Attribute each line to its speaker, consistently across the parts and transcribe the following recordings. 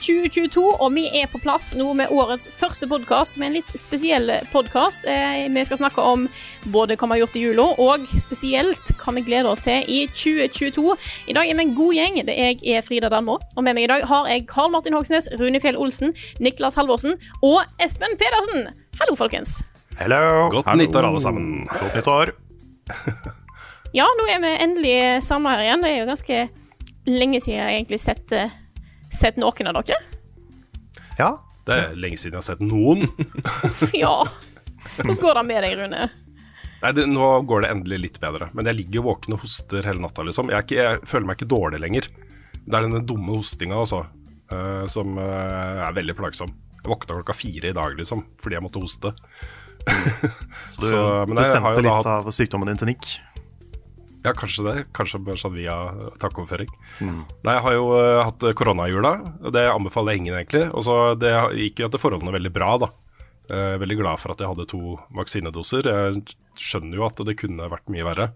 Speaker 1: 2022, og vi er på plass nå med årets første podkast, er en litt spesiell podkast. Eh, vi skal snakke om både hva vi har gjort i jula, og spesielt hva vi gleder oss til i 2022. I dag er vi en god gjeng. Det er jeg er Frida Danmo, og med meg i dag har jeg Karl Martin Hogsnes, Rune Fjell Olsen, Niklas Halvorsen og Espen Pedersen. Hallo, folkens.
Speaker 2: Hello.
Speaker 3: Godt
Speaker 2: Hallo.
Speaker 3: nyttår, alle sammen.
Speaker 2: Godt nyttår.
Speaker 1: Ja, nå er vi endelig samla her igjen. Det er jo ganske lenge siden jeg har egentlig sett, eh, sett noen av dere.
Speaker 2: Ja.
Speaker 3: Det er lenge siden jeg har sett noen.
Speaker 1: Ja. Hvordan går det med deg, Rune?
Speaker 3: Nei, det, Nå går det endelig litt bedre, men jeg ligger våken og hoster hele natta, liksom. Jeg, er ikke, jeg føler meg ikke dårlig lenger. Det er denne dumme hostinga, altså, uh, som uh, er veldig plagsom. Jeg våkna klokka fire i dag, liksom, fordi jeg måtte hoste.
Speaker 2: Så du,
Speaker 3: Så, men
Speaker 2: du
Speaker 3: jeg har
Speaker 2: sendte litt
Speaker 3: hatt-
Speaker 2: av sykdommen din til Nick.
Speaker 3: Ja, kanskje det. Kanskje bare sånn via takkoverføring.
Speaker 2: Mm.
Speaker 3: Nei, jeg har jo uh, hatt korona i jula, og det anbefaler ingen, egentlig. Og så Det gikk jo etter forholdene veldig bra, da. Jeg er veldig glad for at jeg hadde to vaksinedoser. Jeg skjønner jo at det kunne vært mye verre,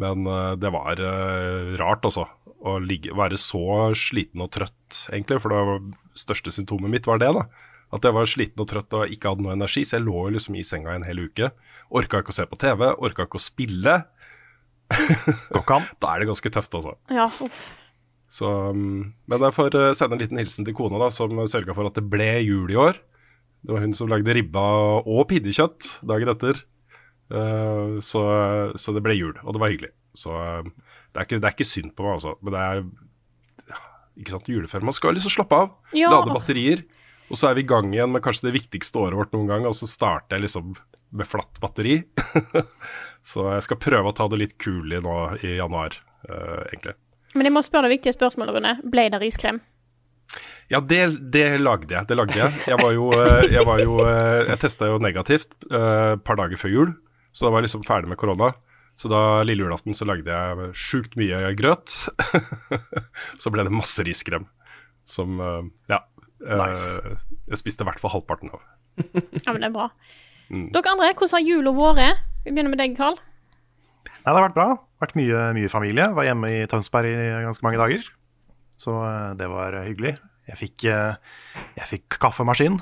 Speaker 3: men uh, det var uh, rart, altså. Å ligge, være så sliten og trøtt, egentlig. For det var, største symptomet mitt var det, da. At jeg var sliten og trøtt og ikke hadde noe energi. Så jeg lå jo liksom i senga en hel uke. Orka ikke å se på TV, orka ikke å spille.
Speaker 2: Går ikke an.
Speaker 3: Da er det ganske tøft, altså.
Speaker 1: Ja, uff.
Speaker 3: Så, um, men jeg får uh, sende en liten hilsen til kona, da, som sørga for at det ble jul i år. Det var hun som lagde ribba og pinnekjøtt dagen etter. Uh, så, så det ble jul, og det var hyggelig. Så uh, det, er ikke, det er ikke synd på meg, altså. Men det er ikke sant, juleferie. Man skal liksom slappe av,
Speaker 1: Ja.
Speaker 3: lade batterier. Og så er vi i gang igjen med kanskje det viktigste året vårt noen gang, og så starter jeg liksom med flatt batteri. så jeg skal prøve å ta det litt kulig nå i januar, uh, egentlig.
Speaker 1: Men jeg må spørre det viktige spørsmålet, Rune. Ble det riskrem?
Speaker 3: Ja, det, det lagde jeg. Det lagde jeg. Jeg var jo eh, Jeg, var jo, eh, jeg testa jo negativt et uh, par dager før jul, så da var jeg liksom ferdig med korona. Så da lille julaften så lagde jeg sjukt mye grøt. så ble det masse riskrem som uh, Ja. eh,
Speaker 2: Nice.
Speaker 3: Jeg spiste i hvert fall halvparten av.
Speaker 1: Ja, men det er bra.
Speaker 3: Mm.
Speaker 1: Dere andre, hvordan har jula vært? Vi begynner med deg, Karl.
Speaker 2: Nei, det har vært bra. Vært mye, mye familie. Var hjemme i Tønsberg i ganske mange dager. Så eh, det var hyggelig. Jeg fikk, eh, jeg fikk kaffemaskin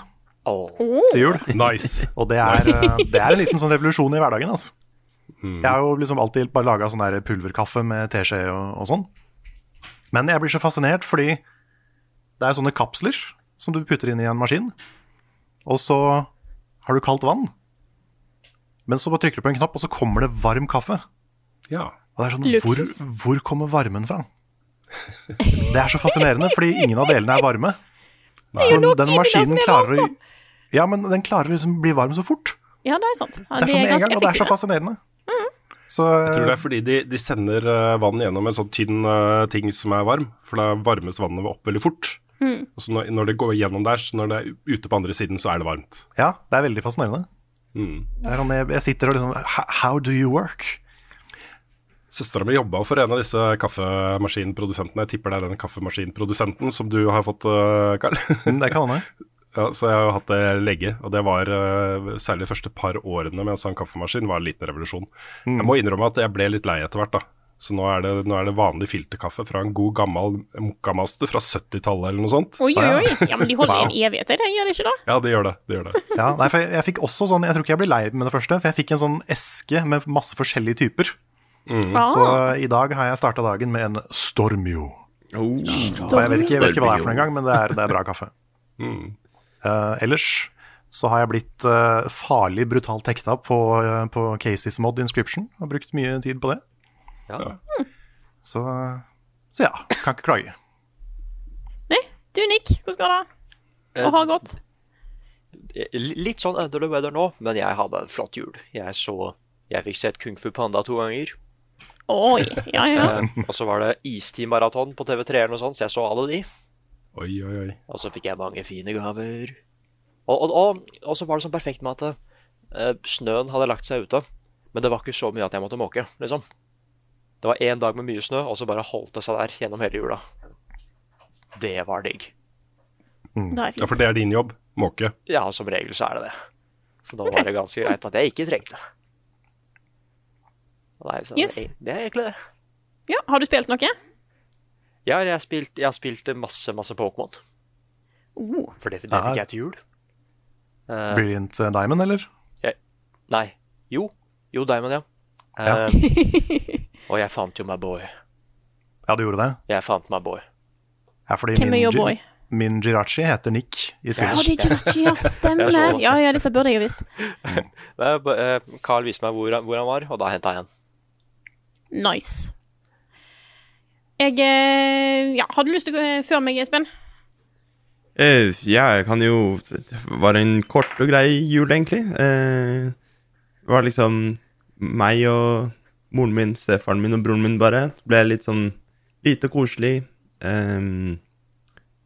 Speaker 2: til jul.
Speaker 3: Nice.
Speaker 2: Og det er, eh, det er en liten sånn revolusjon i hverdagen. Altså.
Speaker 3: Mm.
Speaker 2: Jeg har jo liksom alltid bare laga sånn der pulverkaffe med teskje og, og sånn. Men jeg blir så fascinert fordi det er sånne kapsler som du putter inn i en maskin. Og så har du kaldt vann. Men så bare trykker du på en knapp, og så kommer det varm kaffe.
Speaker 3: Ja.
Speaker 2: Og det er sånn, hvor, hvor kommer varmen fra? Det er så fascinerende, fordi ingen av delene er varme. Så
Speaker 1: jo noe
Speaker 2: den maskinen
Speaker 1: er
Speaker 2: klarer å Ja, men den klarer liksom bli varm så fort.
Speaker 1: Ja, det er sant. Ja,
Speaker 2: Det er sånn med en gang, og det er så fascinerende. Så
Speaker 3: Jeg tror det er fordi de, de sender eh, vann gjennom en sånn tynn uh, ting som er varm, for da varmes vannet opp veldig fort. Og så når, når det går gjennom der, så når det er ute på andre siden, så er det varmt.
Speaker 2: ja, det er veldig fascinerende.
Speaker 3: Mm.
Speaker 2: Det er sånn, jeg, jeg sitter og liksom "How- do you work?
Speaker 3: Søstera mi jobba for en av disse kaffemaskinprodusentene. Jeg tipper det er den kaffemaskinprodusenten som du har fått, eh, Karl.
Speaker 2: Mm, Det kan hende.
Speaker 3: ja, så jeg har jo hatt det lenge, og det var eh, særlig de første par årene med en sånn kaffemaskin var en liten revolusjon.
Speaker 2: Mm.
Speaker 3: Jeg må innrømme at jeg ble litt lei etter hvert, da. Så nå er, det, nå er det vanlig filterkaffe fra en god gammel Mokkamaster fra 70-tallet eller noe sånt.
Speaker 1: Oi, oi, oi. Ja, men de holder i en evighet, de, gjør de ikke da?
Speaker 3: Ja, det gjør det. det, gjør det.
Speaker 2: Ja, nei, for jeg, jeg fikk også sånn Jeg tror ikke jeg ble lei med det første, for jeg fikk en sånn eske med masse forskjellige typer.
Speaker 3: Mm.
Speaker 1: Ah,
Speaker 2: Så i dag har jeg starta dagen med en Stormio. Og jeg vet ikke, jeg vet ikke hva det er for en gang, men det er, det er bra kaffe.
Speaker 3: Mm.
Speaker 2: Uh, ellers så har jeg blitt uh, farlig brutalt hekta på, uh, på Casey's Mod Inscription. Har brukt mye tid på det.
Speaker 4: Ja.
Speaker 2: Så, så ja, kan ikke klage.
Speaker 1: Nei, du Nick, hvordan går det?
Speaker 4: Eh,
Speaker 1: Og har det gått?
Speaker 4: Litt sånn under the weather nå, men jeg hadde en flott jul. Jeg så Jeg fikk sett Kung Fu Panda to ganger.
Speaker 1: Oi, ja ja.
Speaker 4: Eh, og så var det Istid-maraton på TV3 eller noe sånt, så jeg så alle de.
Speaker 3: Oi, oi, oi.
Speaker 4: Og så fikk jeg mange fine gaver. Og, og, og, og så var det sånn perfekt med at uh, snøen hadde lagt seg ute. Men det var ikke så mye at jeg måtte måke, liksom. Det var én dag med mye snø, og så bare holdt det seg der gjennom hele jula. Det var digg.
Speaker 1: Det er
Speaker 3: Ja, for det er din jobb? Måke?
Speaker 4: Ja, som regel så er det det. Så da var det ganske greit at jeg ikke trengte. Nei, så
Speaker 1: Yes.
Speaker 4: det, det er egentlig det.
Speaker 1: Ja, har du spilt noe?
Speaker 4: Ja, jeg har spilt, jeg har spilt masse, masse Pokémon.
Speaker 1: Oh.
Speaker 4: For det, det fikk jeg til jul. Uh,
Speaker 2: Brilliant eh, Diamond, eller?
Speaker 4: nei. Jo. Jo, Diamond, ja.
Speaker 2: Ja.
Speaker 4: Eh, og jeg fant jo my boy.
Speaker 2: Ja, du gjorde det?
Speaker 4: Jeg fant my boy.
Speaker 2: Ja, fordi
Speaker 1: Hvem er
Speaker 2: min,
Speaker 1: your boy?
Speaker 2: min Jirachi heter Nick i
Speaker 1: Å,
Speaker 2: Ja,
Speaker 1: det er Jirachi, ja. Stemmer. Ja, ja, dette burde jeg jo visst.
Speaker 4: Eh, eh, Carl viste meg hvor, han- hvor han var, og da henta jeg han.
Speaker 1: Nice. Jeg eh, Ja, har du lyst til å gå før meg, Espen?
Speaker 5: Uh, ja, jeg kan jo var en kort og grei jul, egentlig. Uh, var liksom meg og moren min, stefaren min og broren min bare. Det ble litt sånn lite koselig. Um,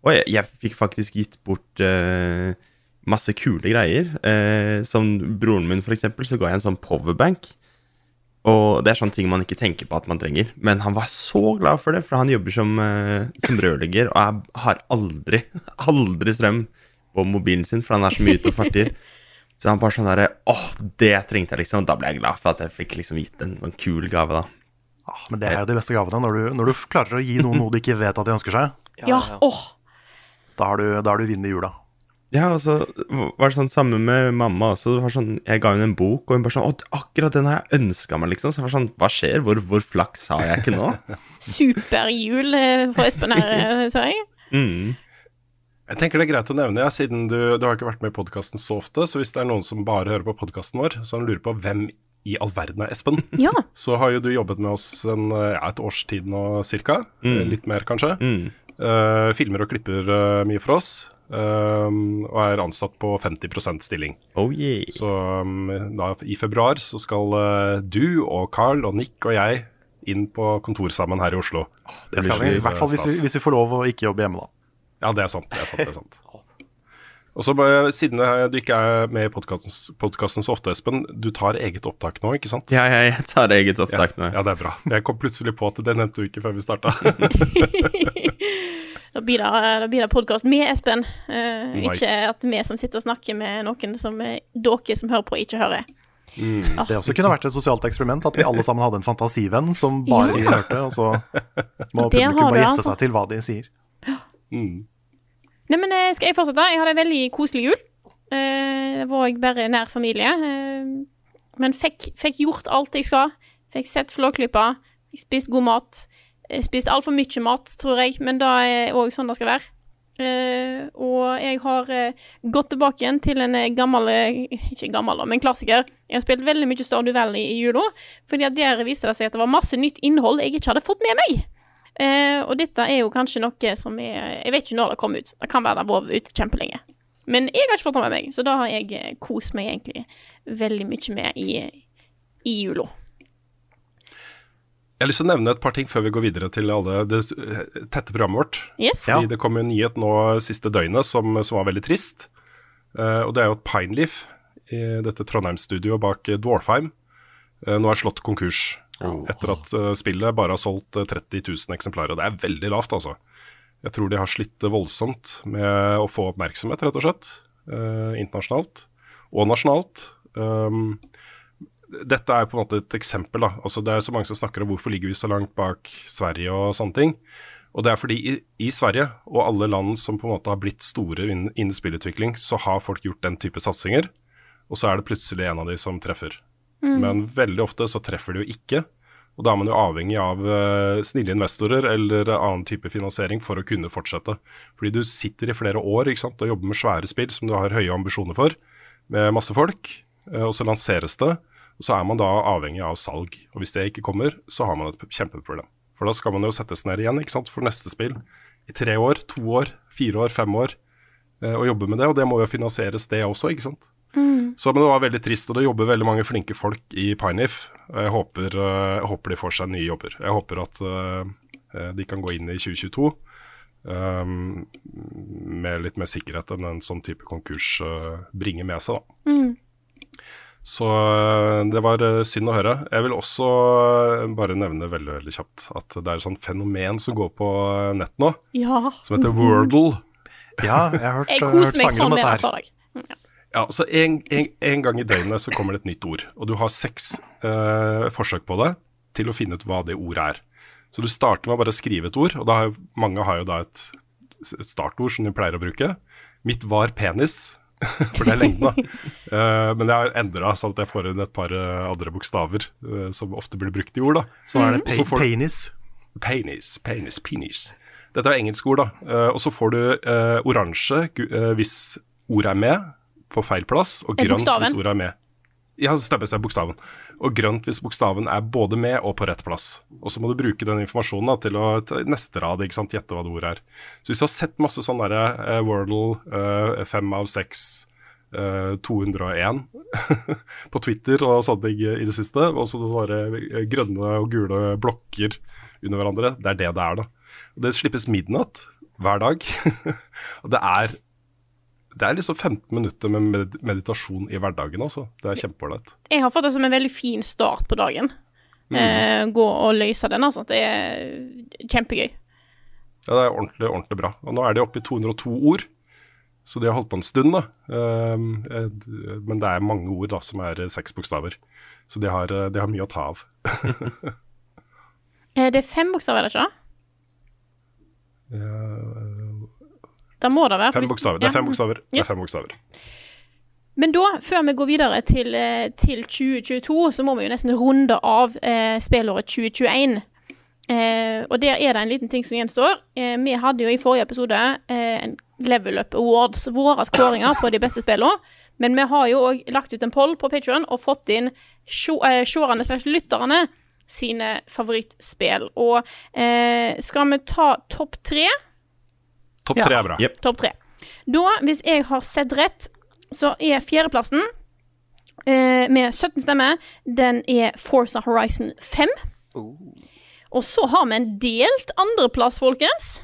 Speaker 5: og jeg, jeg fikk faktisk gitt bort uh, masse kule greier. Uh, som broren min, for eksempel, så ga jeg en sånn powerbank. Og det er sånne ting man ikke tenker på at man trenger. Men han var så glad for det, for han jobber som, uh, som rørlegger, og jeg har aldri, aldri strøm på mobilen sin, for han er så mye ute og farter. Så han bare sånn derre Åh, det trengte jeg, liksom. Da ble jeg glad for at jeg fikk liksom gitt en sånn kul gave, da.
Speaker 2: Ja, men det er jo de beste gavene. Når du, når du klarer å gi noen noe de ikke vet at de ønsker seg,
Speaker 1: Ja. Åh.
Speaker 2: da har du, da har du vunnet jula.
Speaker 5: Ja, og så var det sånn samme med mamma også. Det var sånn, jeg ga henne en bok, og hun bare sånn Å, akkurat den har jeg ønska meg, liksom. Så jeg var sånn Hva skjer? Hvor, hvor flaks har jeg ikke nå?
Speaker 1: Superjul eh, for Espen her, sa jeg.
Speaker 5: Mm.
Speaker 3: Jeg tenker det er greit å nevne, ja, siden du, du har ikke vært med i podkasten så ofte, så hvis det er noen som bare hører på podkasten vår, så han lurer på hvem i all verden er Espen,
Speaker 1: Ja.
Speaker 3: så har jo du jobbet med oss en, ja, et års tid nå cirka.
Speaker 5: Mm.
Speaker 3: Litt mer, kanskje.
Speaker 5: Mm.
Speaker 3: Uh, filmer og klipper uh, mye for oss. Um, og er ansatt på 50% stilling.
Speaker 5: Oh yeah.
Speaker 3: Så um, da, i februar så skal uh, du og Carl og Nick og jeg inn på kontor sammen her i Oslo.
Speaker 2: Det skal vi, I hvert fall hvis vi, hvis vi får lov å ikke jobbe hjemme, da.
Speaker 3: Ja, det er sant. det er sant, det er sant. Og så bare, Siden du ikke er med i podkasten så ofte, Espen, du tar eget opptak nå, ikke sant?
Speaker 5: Ja, jeg, jeg tar eget opptak nå.
Speaker 3: ja, det er bra. Jeg kom plutselig på at det nevnte du ikke før vi starta.
Speaker 1: Da blir det, det podkast med Espen. uh,
Speaker 3: Nice.
Speaker 1: Ikke at vi som sitter og snakker med noen som eh, dere som hører på, ikke hører.
Speaker 2: Det også kunne vært et sosialt eksperiment, at vi alle sammen hadde en fantasivenn som bare ja. hørte, og så må
Speaker 1: Det
Speaker 2: publikum bare gjette
Speaker 1: altså.
Speaker 2: seg til hva de sier.
Speaker 3: Mm.
Speaker 1: Nei, men eh, skal jeg fortsette? Jeg hadde en veldig koselig jul. Eh, Det var jeg bare nær familie. eh, Men fikk, fikk gjort alt jeg skal. Fikk sett Flåklypa. Fikk spist god mat. Jeg spiste altfor mye mat, tror jeg, men da er òg sånn det skal være. Uh, og jeg har uh, gått tilbake igjen til en gammel Ikke gammel, men klassiker. Jeg har spilt veldig mye Stardew Valley i jula, fordi at der viste det seg at det var masse nytt innhold jeg ikke hadde fått med meg. Eh, og dette er jo kanskje noe som er Jeg vet ikke når det kom ut. Det kan være det har vært ute kjempelenge. Men jeg har ikke fått det med meg, så da har jeg eh, kost meg egentlig veldig mye med i, i jula.
Speaker 3: Jeg har lyst til å nevne et par ting før vi går videre til alle det eh, tette programmet vårt.
Speaker 1: Yes?
Speaker 3: Fordi det kom en nyhet nå siste døgnet som, som var veldig trist. Uh, og det er jo at Pineleaf, i dette Trondheim-studioet bak Dwarfheim, uh, nå er slått konkurs. Etter at eh, spillet bare har solgt eh, 30 000 eksemplarer. Det er veldig lavt, altså. Jeg tror de har slitt voldsomt med å få oppmerksomhet, rett og slett. eh, internasjonalt og nasjonalt. Um, dette er på en måte et eksempel. da. Altså, det er så mange som snakker om hvorfor ligger vi så langt bak Sverige og sånne ting. Og det er fordi i, i Sverige og alle land som på en måte har blitt store innen, innen spillutvikling, så har folk gjort den type satsinger, og så er det plutselig en av de som treffer. Men veldig ofte så treffer de jo ikke. Og da er man jo avhengig av eh, snille investorer eller annen type finansiering for å kunne fortsette. Fordi du sitter i flere år sant, og jobber med svære spill som du har høye ambisjoner for, med masse folk, eh, og så lanseres det. Og så er man da avhengig av salg. Og hvis det ikke kommer, så har man et kjempeproblem. For da skal man jo settes ned igjen sant, for neste spill i tre år, to år, fire år, fem år. eh, Og jobbe med det, og det må jo finansieres det også, ikke sant. Så men det var veldig trist, og det jobber veldig mange flinke folk i Pineif. Jeg håper, eh, jeg håper de får seg nye jobber. Jeg håper at eh, de kan gå inn i 2022 um, med litt mer sikkerhet enn en sånn type konkurs eh, bringer med seg. da. Så eh, det var eh, synd å høre. Jeg vil også eh, bare nevne veldig veldig kjapt at det er et sånt fenomen som går på eh, nett nå,
Speaker 1: Ja.
Speaker 3: som heter Wordle.
Speaker 2: Ja, jeg har hørt,
Speaker 1: Jeg
Speaker 2: hørt
Speaker 1: koser meg
Speaker 2: sanger
Speaker 1: sånn
Speaker 2: om
Speaker 1: med
Speaker 2: dette
Speaker 1: det hver
Speaker 2: her.
Speaker 1: dag.
Speaker 3: Ja, så en, en, en gang i døgnet så kommer det et nytt ord, og du har seks eh, forsøk på det til å finne ut hva det ordet er. Så du starter med å bare skrive et ord, og har mange har jo da et, et startord som de pleier å bruke. Mitt var penis, for det er lengden, da. Eh, men jeg har endra sånn at jeg får inn et par eh, andre bokstaver eh, som ofte blir brukt i ord, da.
Speaker 2: Så er det pe
Speaker 3: får-
Speaker 2: penis.
Speaker 3: Penis, penis, penis. Dette er engelsk ord, da. Eh, og så får du eh, oransje hvis ordet er med på feil plass, og grønt hvis ordet er med. Ja, stemmer, er bokstaven. Og grønt hvis bokstaven er både med og på rett plass. Og så må du bruke den informasjonen da, til å neste rad ikke sant, gjette hva det ordet er. Så hvis du har sett masse sånn derre uh, Wordle, eh, fem av seks, uh, 201 på Twitter og sånne ting i det siste, og så sånne eh, grønne og gule blokker under hverandre, det er det det er, da. Og det slippes midnatt hver dag. og det er det er liksom 15 minutter med med meditasjon i hverdagen, altså. Det er kjempeålreit.
Speaker 1: Jeg har fått det som en veldig fin start på dagen. Eh, gå og løse den, altså. Det er kjempegøy.
Speaker 3: Ja, det er ordentlig, ordentlig bra. Og nå er de oppe i 202 ord, så de har holdt på en stund, da. Ehm, eh, men det er mange ord da som er seks bokstaver. Så de har, de har mye å ta av.
Speaker 1: Eh, det er fem bokstaver, er det ikke? Det må det være.
Speaker 3: Fem bokstaver. Det er fem bokstaver. Det er fem bokstaver.
Speaker 1: Men da, før vi går videre til, eh, til 2022, så må vi jo nesten runde av eh, spillåret 2021. Eh, og der er det en liten ting som gjenstår. Eh, vi hadde jo i forrige episode eh, en Level Up Awards, våre skåringer på de beste spillene. Men vi har jo òg lagt ut en poll på Patreon og fått inn eh, seerne slags lytterne sine favorittspill. Og eh, skal vi ta topp tre?
Speaker 3: Topp
Speaker 2: Ja.
Speaker 3: tre er bra.
Speaker 5: Yep.
Speaker 1: Topp tre. Da, hvis jeg har sett rett, så er fjerdeplassen eh, med 17 stemmer, den er Forza Horizon 5. Og så har vi en delt andreplass, folkens.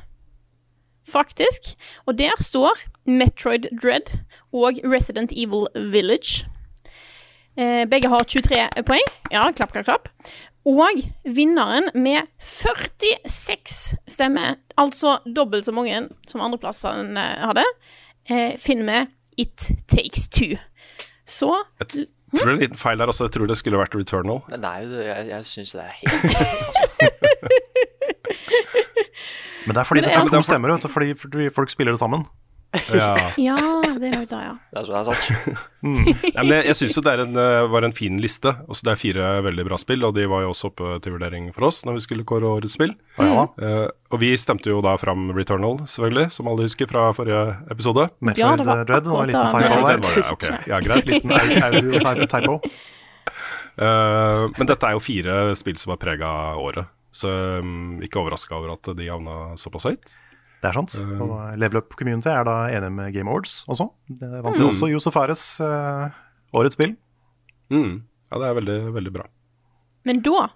Speaker 1: Faktisk. Og der står Metroid Dread og Resident Evil Village. Eh, begge har 23 poeng. Ja, klapp, klapp, klapp. Og vinneren med 46 stemmer, altså dobbelt så mange som andreplassene eh, hadde, eh, finner vi It Takes Two. Så
Speaker 3: Jeg tror det er en liten feil her også. Jeg tror det skulle vært Returnal.
Speaker 4: Nei, jeg, jeg syns det er helt
Speaker 2: Men det er fordi
Speaker 1: Men
Speaker 2: det
Speaker 1: det er
Speaker 2: er
Speaker 3: altså-
Speaker 2: stemmer, vet du, fordi folk spiller det sammen.
Speaker 3: Ja.
Speaker 1: Ja, det er jo det, ja.
Speaker 4: Det er så- det er sant.
Speaker 3: Nei, men jeg, jeg syns jo det er en, eh, var en fin liste. Også det er fire veldig bra spill, og de var jo også oppe til vurdering for oss når vi skulle kåre årets spill.
Speaker 2: Mm. ja.
Speaker 3: Eh, og vi stemte jo da fram Returnal, selvfølgelig, som alle husker fra forrige episode.
Speaker 2: Metroid
Speaker 1: Ja, det var
Speaker 2: Dread var en liten
Speaker 1: akkurat
Speaker 2: typo der.
Speaker 3: Var det, ok, ja, greit.
Speaker 2: Liten typo.
Speaker 3: Uh, men dette er jo fire spill som har prega året, så um, ikke overraska over at de havna såpass høyt.
Speaker 2: Det er sant.
Speaker 3: Um,
Speaker 2: Og Level Up Community er da enig med Game Awards også. Det vant jo også Josef Fares uh, årets spill.
Speaker 3: Mm. Ja, det er veldig, veldig bra.
Speaker 1: Men da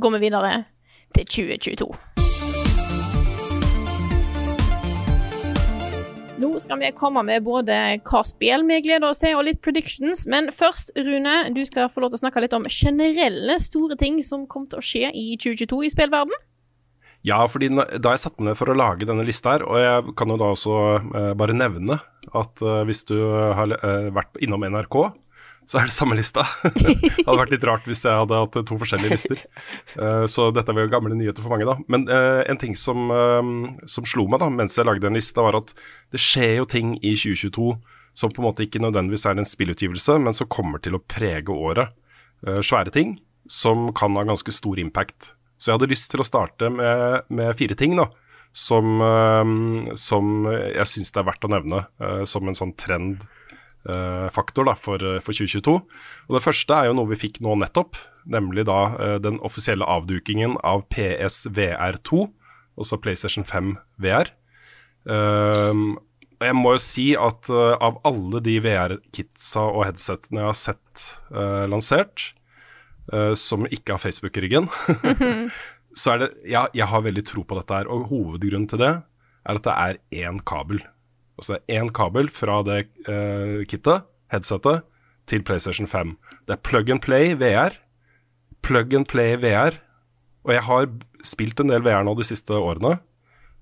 Speaker 1: går vi videre til 2022. Nå skal vi komme med både hva spill vi gleder oss til, og litt predictions. Men først, Rune, du skal få lov til å snakke litt om generelle store ting som kommer til å skje i 2022 i spillverden.
Speaker 3: Ja, fordi da jeg satte meg ned for å lage denne lista her, og jeg kan jo da også eh, bare nevne at eh, hvis du har eh, vært innom NRK, så er det samme lista. det hadde vært litt rart hvis jeg hadde hatt to forskjellige lister. Eh, så dette var jo gamle nyheter for mange, da. Men eh, en ting som, eh, som slo meg da mens jeg lagde den lista, var at det skjer jo ting i 2022 som på en måte ikke nødvendigvis er en spillutgivelse, men som kommer til å prege året. Svære ting som kan ha ganske stor impact. Så jeg hadde lyst til å starte med, med fire ting da, som, eh, som jeg syns det er verdt å nevne eh, som en sånn trendfaktor eh, da, for, for 2022. Og Det første er jo noe vi fikk nå nettopp, nemlig da eh, den offisielle avdukingen av PSVR2, altså PlayStation 5 VR. Um, jeg må jo si at uh, av alle de VR-kitsa og headsetene jeg har sett uh, lansert, uh, som ikke har Facebook i ryggen, så er det ja, Jeg har veldig tro på dette her. Og hovedgrunnen til det er at det er én kabel. Altså det er én kabel fra det kittet, headsetet, til PlayStation 5. Det er plug and play VR. Plug and play VR. Og jeg har spilt en del VR nå de siste årene.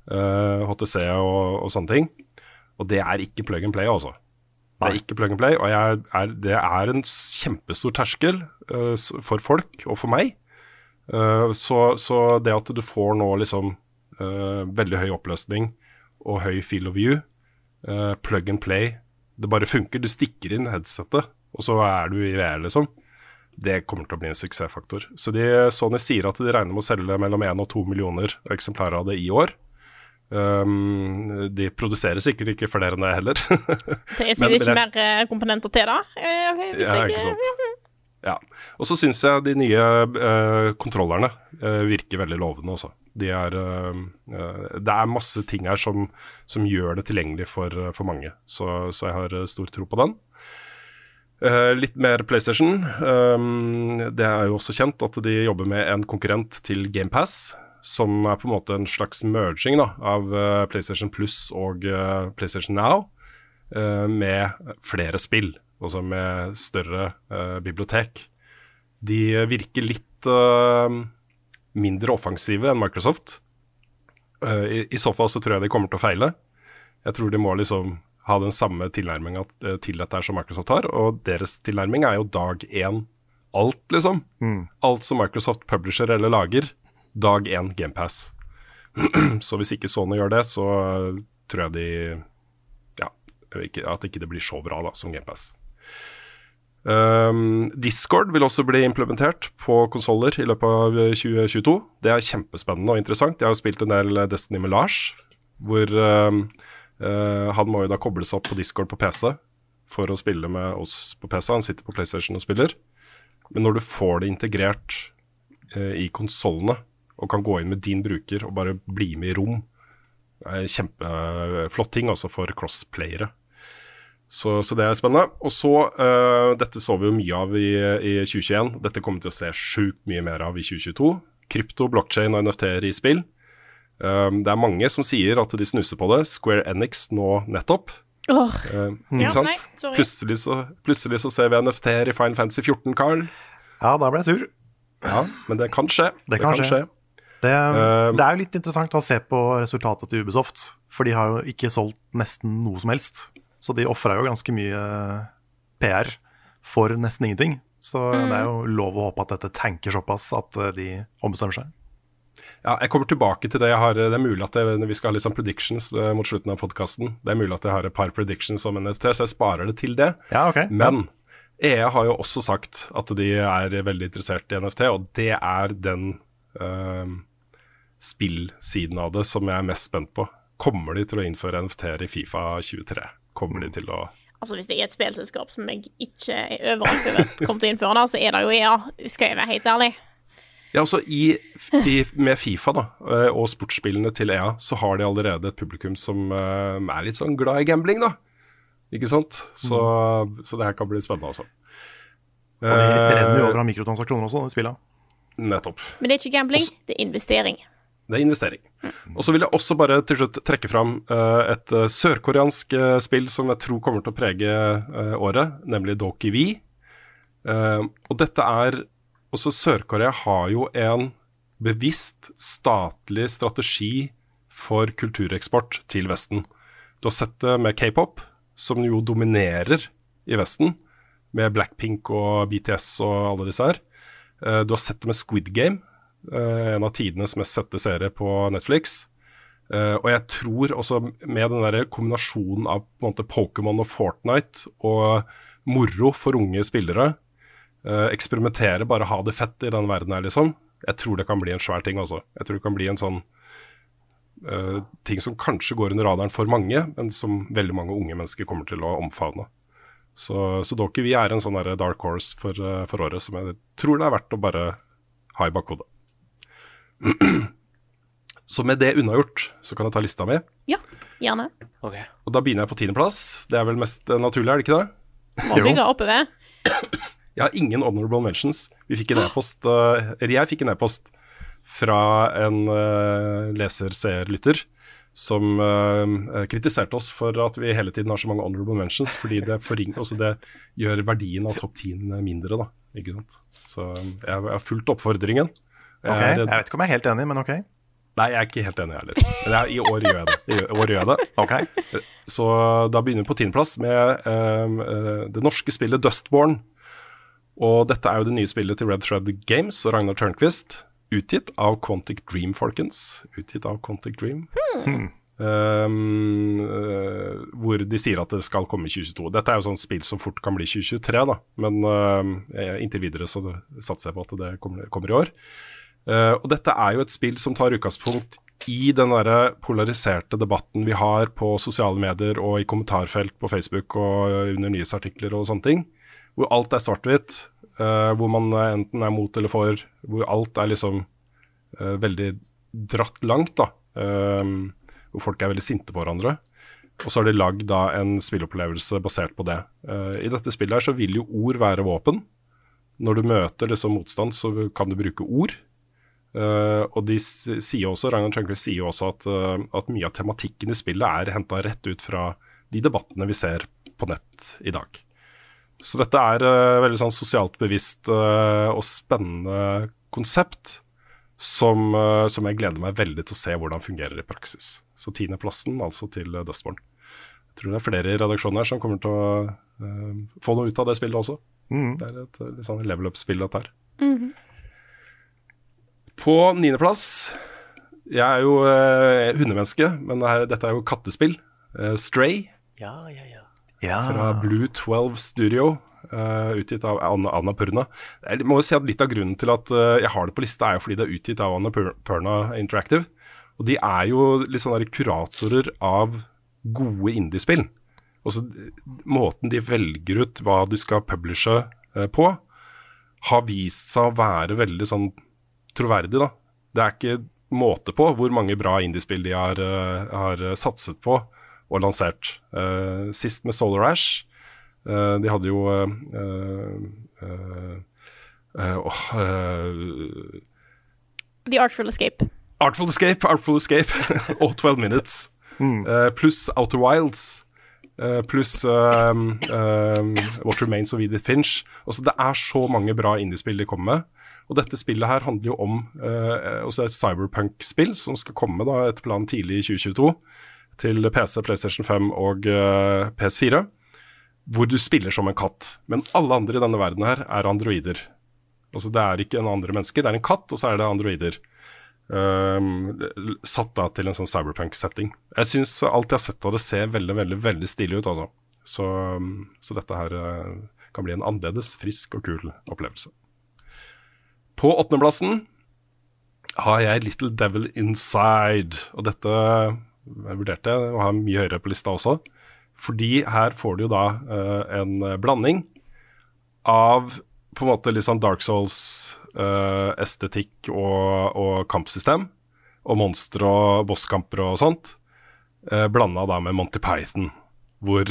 Speaker 3: HTC og, og sånne ting. Og det er ikke plug and play, altså. Det er ikke plug and play, og er, det er en kjempestor terskel uh, for folk og for meg. Uh, så, så, det at du får nå liksom uh, veldig høy oppløsning og høy feel of view, plug and play, det bare funker. Du stikker inn headsetet, og så er du i VR, liksom. Det kommer til å bli en suksessfaktor. Så de, Sony sier at de regner med å selge mellom 1 og 2 millioner eksemplarer av det i år. Um, de produserer sikkert ikke flere enn det heller.
Speaker 1: det er sikkert ikke mer eh, komponenter til, da?
Speaker 3: ja, ikke sant. Ja. Og så syns jeg de nye uh, kontrollerne uh, virker veldig lovende også. De er, uh, det er masse ting her som, som gjør det tilgjengelig for, for mange, så, så, jeg har stor tro på den. litt mer PlayStation. Um, det er jo også kjent at de jobber med en konkurrent til GamePass som er på en måte en slags merging da, av uh, PlayStation Plus og uh, PlayStation Now, uh, med flere spill, altså med større bibliotek. De virker litt mindre offensive enn Microsoft. I, I, så fall så tror jeg de kommer til å feile. Jeg tror de må liksom ha den samme tilnærminga til dette som Microsoft har, og deres tilnærming er jo dag én. Alt, liksom. Mm. Alt som Microsoft publisher eller lager, dag én GamePass. så hvis ikke Sony gjør det, så tror jeg de Ja, ikke, at ikke det blir så bra da, som GamePass. Um, Discord vil også bli implementert på konsoller i løpet av 2022. Det er kjempespennende og interessant. Jeg har spilt en del Destiny med Lars, hvor uh, uh, han må jo da koble seg opp på Discord på PC for å spille med oss på PC. Han sitter på PlayStation og spiller. Men når du får det integrert uh, i konsollene, og kan gå inn med din bruker og bare bli med i rom. Kjempeflott ting altså for crossplayere. Så, så, det er spennende. Og så, uh, Dette så vi jo mye av i, i 2021. Dette kommer vi til å se sjukt mye mer av i 2022. Krypto, blockchain og NFT-er i spill. Um, det er mange som sier at de snuser på det. Square Enix nå nettopp.
Speaker 1: Oh.
Speaker 3: Uh, ikke ja, sant? Nei, plutselig, så, plutselig, så, ser vi NFT-er i Fine Fantasy 14, Carl.
Speaker 2: Ja, da ble jeg sur.
Speaker 3: Ja, men det kan skje.
Speaker 2: Det, det kan, skje. skje. Det, uh, det, er jo litt interessant å se på resultatet til Ubisoft, for de har jo ikke solgt nesten noe som helst. Så de ofra jo ganske mye PR for nesten ingenting. Så mm. det er jo lov å håpe at dette tanker såpass at eh, de ombestemmer seg.
Speaker 3: Ja, jeg kommer tilbake til det. Jeg har, det er mulig at jeg, vi skal ha litt sånn predictions eh, mot slutten av podkasten. Det er mulig at jeg har et par predictions om NFT, så jeg sparer det til det.
Speaker 2: Ja, okay.
Speaker 3: Men EA har jo også sagt at de er veldig interessert i NFT, og det er den uh, spillsiden av det som jeg er mest spent på. Kommer de til å innføre NFT-er i Fifa 23? Kommer de til å
Speaker 1: Altså Hvis det er et spillselskap som jeg ikke er overrasket over kommer til å innføre det, så er det jo EA, skal jeg være helt ærlig.
Speaker 3: Ja, altså i, i, Med Fifa da, eh, og sportsspillene til EA, så har de allerede et publikum som uh, er litt sånn glad i gambling, da. Ikke sant? Så, mm. så det her kan bli spennende, altså.
Speaker 2: Og de renner jo over av mikrotransaksjoner også, de spillene.
Speaker 3: Nettopp.
Speaker 1: Men det er ikke gambling, også, det er investering.
Speaker 3: Det er investering. Og så vil jeg også bare til slutt trekke fram uh, et uh, sørkoreansk uh, spill som jeg tror kommer til å prege året, nemlig Doki V. og dette er Også Sør-Korea har jo en bevisst statlig strategi for kultureksport til Vesten. Du har sett det med k-pop, som jo dominerer i Vesten, med Blackpink og BTS og alle disse her. Du har sett det med Squid Game Eh, en av tidenes mest sette seere på Netflix. Uh, og jeg tror også med den der kombinasjonen av Pokémon og Fortnite og moro for unge spillere, uh, eksperimentere, bare ha det fett i den verden her, liksom. Jeg tror det kan bli en svær ting, altså. Jeg tror det kan bli en sånn uh, ting som kanskje går under radaren for mange, men som veldig mange unge mennesker kommer til å omfavne. Så Sudoku vi er en sånn dark horse for, eh, for året som jeg tror det er verdt å bare ha i bakhodet. Så med det unnagjort, så kan jeg ta lista mi.
Speaker 1: Ja, gjerne.
Speaker 4: Okay.
Speaker 3: Og da begynner jeg på tiendeplass. Det er vel mest eh, naturlig, er det ikke det?
Speaker 1: Må bygge oppover.
Speaker 3: Jeg har ingen honorable mentions. Vi fikk en e-post, eh, eller jeg fikk en e-post fra en eh, leser, seer, lytter som eh, kritiserte oss for at vi hele tiden har så mange honorable mentions, fordi det, forringer altså det gjør verdien av topp 10 mindre, da. Ikke sant? Så eh, jeg jeg har fulgt oppfordringen. Jeg
Speaker 2: Ok,
Speaker 3: er-
Speaker 2: Jeg vet ikke om jeg er helt enig, men ok.
Speaker 3: Nei, jeg er ikke helt enig, jeg heller. Men jeg, i år gjør jeg det. I år gjør jeg det.
Speaker 2: Okay.
Speaker 3: Så da begynner vi på tiendeplass med um, det norske spillet Dustborn. Og dette er jo det nye spillet til Red Thread Games og Ragnar Tørnquist. Utgitt av Quantic Dream, folkens. Utgitt av Quantic Dream. Um, uh, hvor de sier at det skal komme i 2022. Dette er jo sånn spill som fort kan bli 2023, da. Men uh, inntil videre så satser jeg på at det kommer, kommer i år. Eh, og dette er jo et spill som tar utgangspunkt i den der polariserte debatten vi har på sosiale medier og i kommentarfelt på Facebook og under nyhetsartikler og sånne ting. Hvor alt er svart-hvitt. eh, hvor man enten er mot eller for. Hvor alt er liksom eh, veldig dratt langt, da. Eh, hvor folk er veldig sinte på hverandre. Og så har de lagd da en spillopplevelse basert på det. Eh, I dette spillet her så vil jo ord være våpen. Når du møter liksom motstand, så kan du bruke ord. Eh, og de sier også, Ragnar Tørnquist sier også at, uh, at mye av tematikken i spillet er henta rett ut fra de debattene vi ser på nett i dag. Så dette er uh, veldig sånn sosialt bevisst og spennende konsept som, som jeg gleder meg veldig til å se hvordan fungerer i praksis. Så tiendeplassen altså til uh, Dustborn. Jeg tror det er flere i redaksjonen her som kommer til å få noe ut av det spillet også.
Speaker 2: Mm.
Speaker 3: Det er et litt sånn level up-spill, dette her. På niendeplass Jeg er jo eh, hundemenneske, men det her, dette er jo kattespill. Eh, Stray
Speaker 4: Ja, ja, ja.
Speaker 2: Ja.
Speaker 3: fra Blue 12 Studio, eh, utgitt av Anna, Anna Purna. Jeg må jo si at Litt av grunnen til at eh, jeg har det på lista, er jo fordi det er utgitt av Anna Pur- Purna Interactive. Og de er jo litt sånne der kuratorer av gode indiespill. Også Måten de velger ut hva de skal publishe eh, på, har vist seg å være veldig sånn troverdig, da. Det er ikke måte på hvor mange bra indiespill de har, eh, har satset på og lansert. Uh, sist med Solar Ash. Uh, de hadde jo uh, eh, eh, eh, eh,
Speaker 1: The Artful Escape.
Speaker 3: Artful Escape, Artful Escape og 12 Minutes. Eh, pluss Outer Wilds. Eh, pluss um, um, What Remains of Edith Finch. Også, det er så mange bra indiespill de kommer med. Og dette spillet her handler jo om uh, også et cyberpunk-spill som skal komme da etter planen tidlig i 2022 til PC, PlayStation 5 og uh, PS4. Hvor du spiller som en katt. Men alle andre i denne verden her er androider. Altså Det er ikke en andre mennesker, det er en katt, og så er det androider. L- satt da til en sånn cyberpunk-setting. Jeg syns alt jeg har sett av det ser veldig veldig, veldig stilig ut. altså. Så, um, så dette her uh, kan bli en annerledes, frisk og kul opplevelse. På åttendeplassen har jeg Little Devil Inside. Og dette jeg vurderte jeg å ha mye høyere på lista også. Fordi her får du jo da uh, en blanding av på en måte litt sånn Dark Souls-estetikk og, og kampsystem. Og monstre og bosskamper og sånt. Uh, Blanda da med Monty Python. Hvor,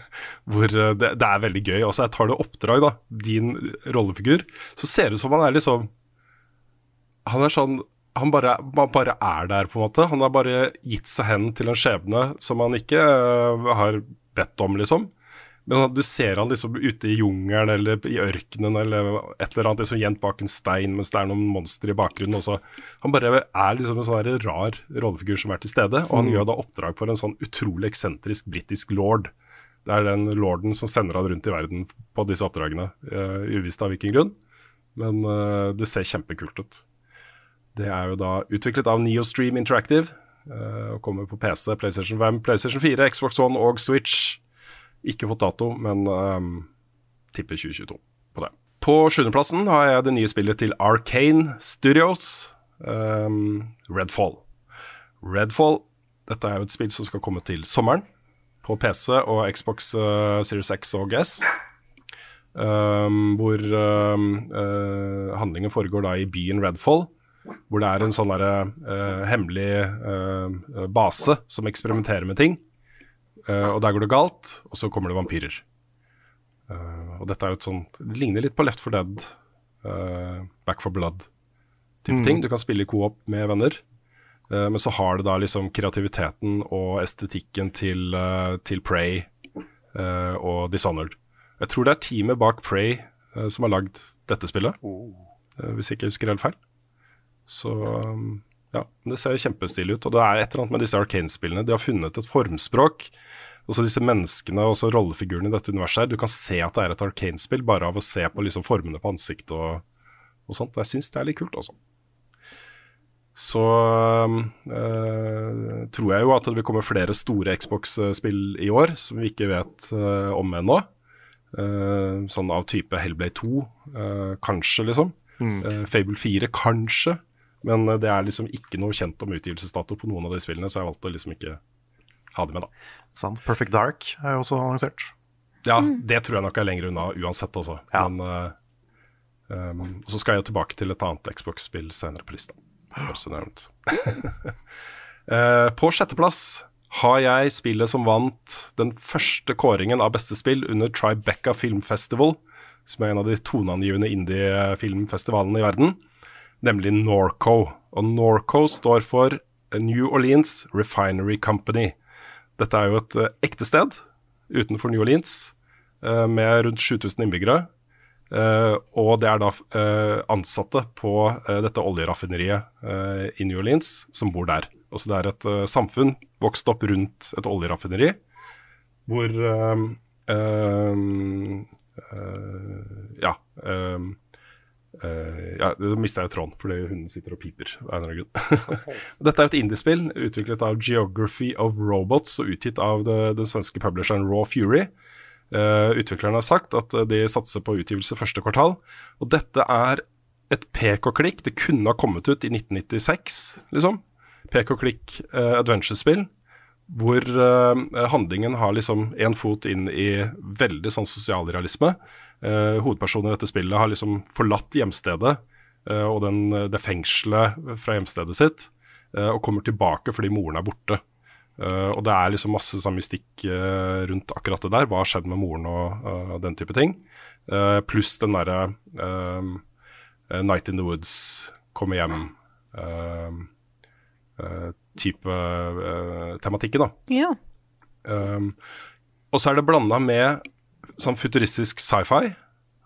Speaker 3: hvor eh, det, det er veldig gøy. Altså, jeg tar det oppdrag, da. Din rollefigur. Så ser det ut som han er liksom Han er sånn han bare, bare er der, på en måte. Han har bare gitt seg hen til en skjebne som han ikke uh, har bedt om, liksom. Men du ser han liksom ute i jungelen eller i ørkenen eller et eller annet liksom gjemt bak en stein mens det er noen monstre i bakgrunnen. Også. Han bare er liksom en sånn rar rollefigur som er til stede, og han
Speaker 2: Mm.
Speaker 3: gjør da oppdrag for en sånn utrolig eksentrisk britisk lord. Det er den lorden som sender han rundt i verden på disse oppdragene, uh, uvisst av hvilken grunn. Men uh, det ser kjempekult ut. Det er jo da utviklet av Neostream Interactive. eh, og kommer på PC, PlayStation 5, PlayStation 4, Xbox One og Switch. Ikke fått dato, men um, tipper 2022 på det. På sjuendeplassen har jeg det nye spillet til Arcane Studios, um, Redfall. Redfall, dette er jo et spill som skal komme til sommeren på PC og Xbox uh, Series X og GS. Um, hvor um, uh, handlingen foregår da i byen Redfall. Hvor det er en sånn derre uh, hemmelig base som eksperimenterer med ting. Eh, og der går det galt, og så kommer det vampyrer. Eh, og dette er jo et sånt Det ligner litt på Left for Dead, eh, Back for Blood-type
Speaker 2: Mm.
Speaker 3: ting. Du kan spille i co-op med venner. Men så har det da liksom kreativiteten og estetikken til, til Prey uh, og Dishonored. Jeg tror det er teamet bak Prey uh, som har lagd dette spillet, eh, hvis jeg ikke husker helt feil. Så um, ja, det ser kjempestilig ut. Og det er et eller annet med disse Arcane-spillene. De har funnet et formspråk. Også disse menneskene og rollefigurene i dette universet her. Du kan se at det er et Arcane-spill bare av å se på liksom formene på ansiktet og, og sånt. Jeg syns det er litt kult, altså. Så øh, tror jeg jo at det vil komme flere store Xbox-spill i år som vi ikke vet øh, om ennå. Uh, sånn av type Hellblade 2, eh, kanskje, liksom. Eh, Fable 4, kanskje. Men det er liksom ikke noe kjent om utgivelsesdato på noen av de spillene, så jeg valgte liksom ikke ha det med, da.
Speaker 2: Sant. Perfect Dark er jo også annonsert.
Speaker 3: Ja, det tror jeg nok er lenger unna uansett, altså. Men uh, um, så skal jeg tilbake til et annet Xbox-spill senere på lista. også så nevnt. uh, på sjetteplass har jeg spillet som vant den første kåringen av beste spill under Tribeca Film Festival, som er en av de toneangivende indie-filmfestivalene i verden, nemlig Norco. Og Norco står for New Orleans Refinery Company. Dette er jo et eh, ekte sted utenfor New Orleans, eh, med rundt 7000 innbyggere. Eh, og det er da ansatte på dette oljeraffineriet i New Orleans som bor der. Altså det er et samfunn vokst opp rundt et oljeraffineri, hvor Ja. eh, eh, ja, Nå mista jeg tråden fordi hunden sitter og piper. Dette er et indiespill utviklet av Geography of Robots og utgitt av det, den svenske publisheren Raw Fury. Uh, utviklerne har sagt at uh, de satser på utgivelse første kvartal. Og dette er et pek og klikk. Det kunne ha kommet ut i 1996, liksom. Pek og klikk uh, adventure-spill. Hvor handlingen har liksom én fot inn i veldig sånn sosialrealisme. Uh, hovedpersonen i dette spillet har liksom forlatt hjemstedet og den, det fengselet fra hjemstedet sitt, og kommer tilbake fordi moren er borte. Uh, og det er liksom masse sånn mystikk uh, rundt akkurat det der. Hva har skjedd med moren og uh, den type ting. Pluss den derre Night in the Woods, komme hjem type tematikken, da.
Speaker 1: Ja.
Speaker 3: Um, og så er det blanda med sånn futuristisk sci-fi.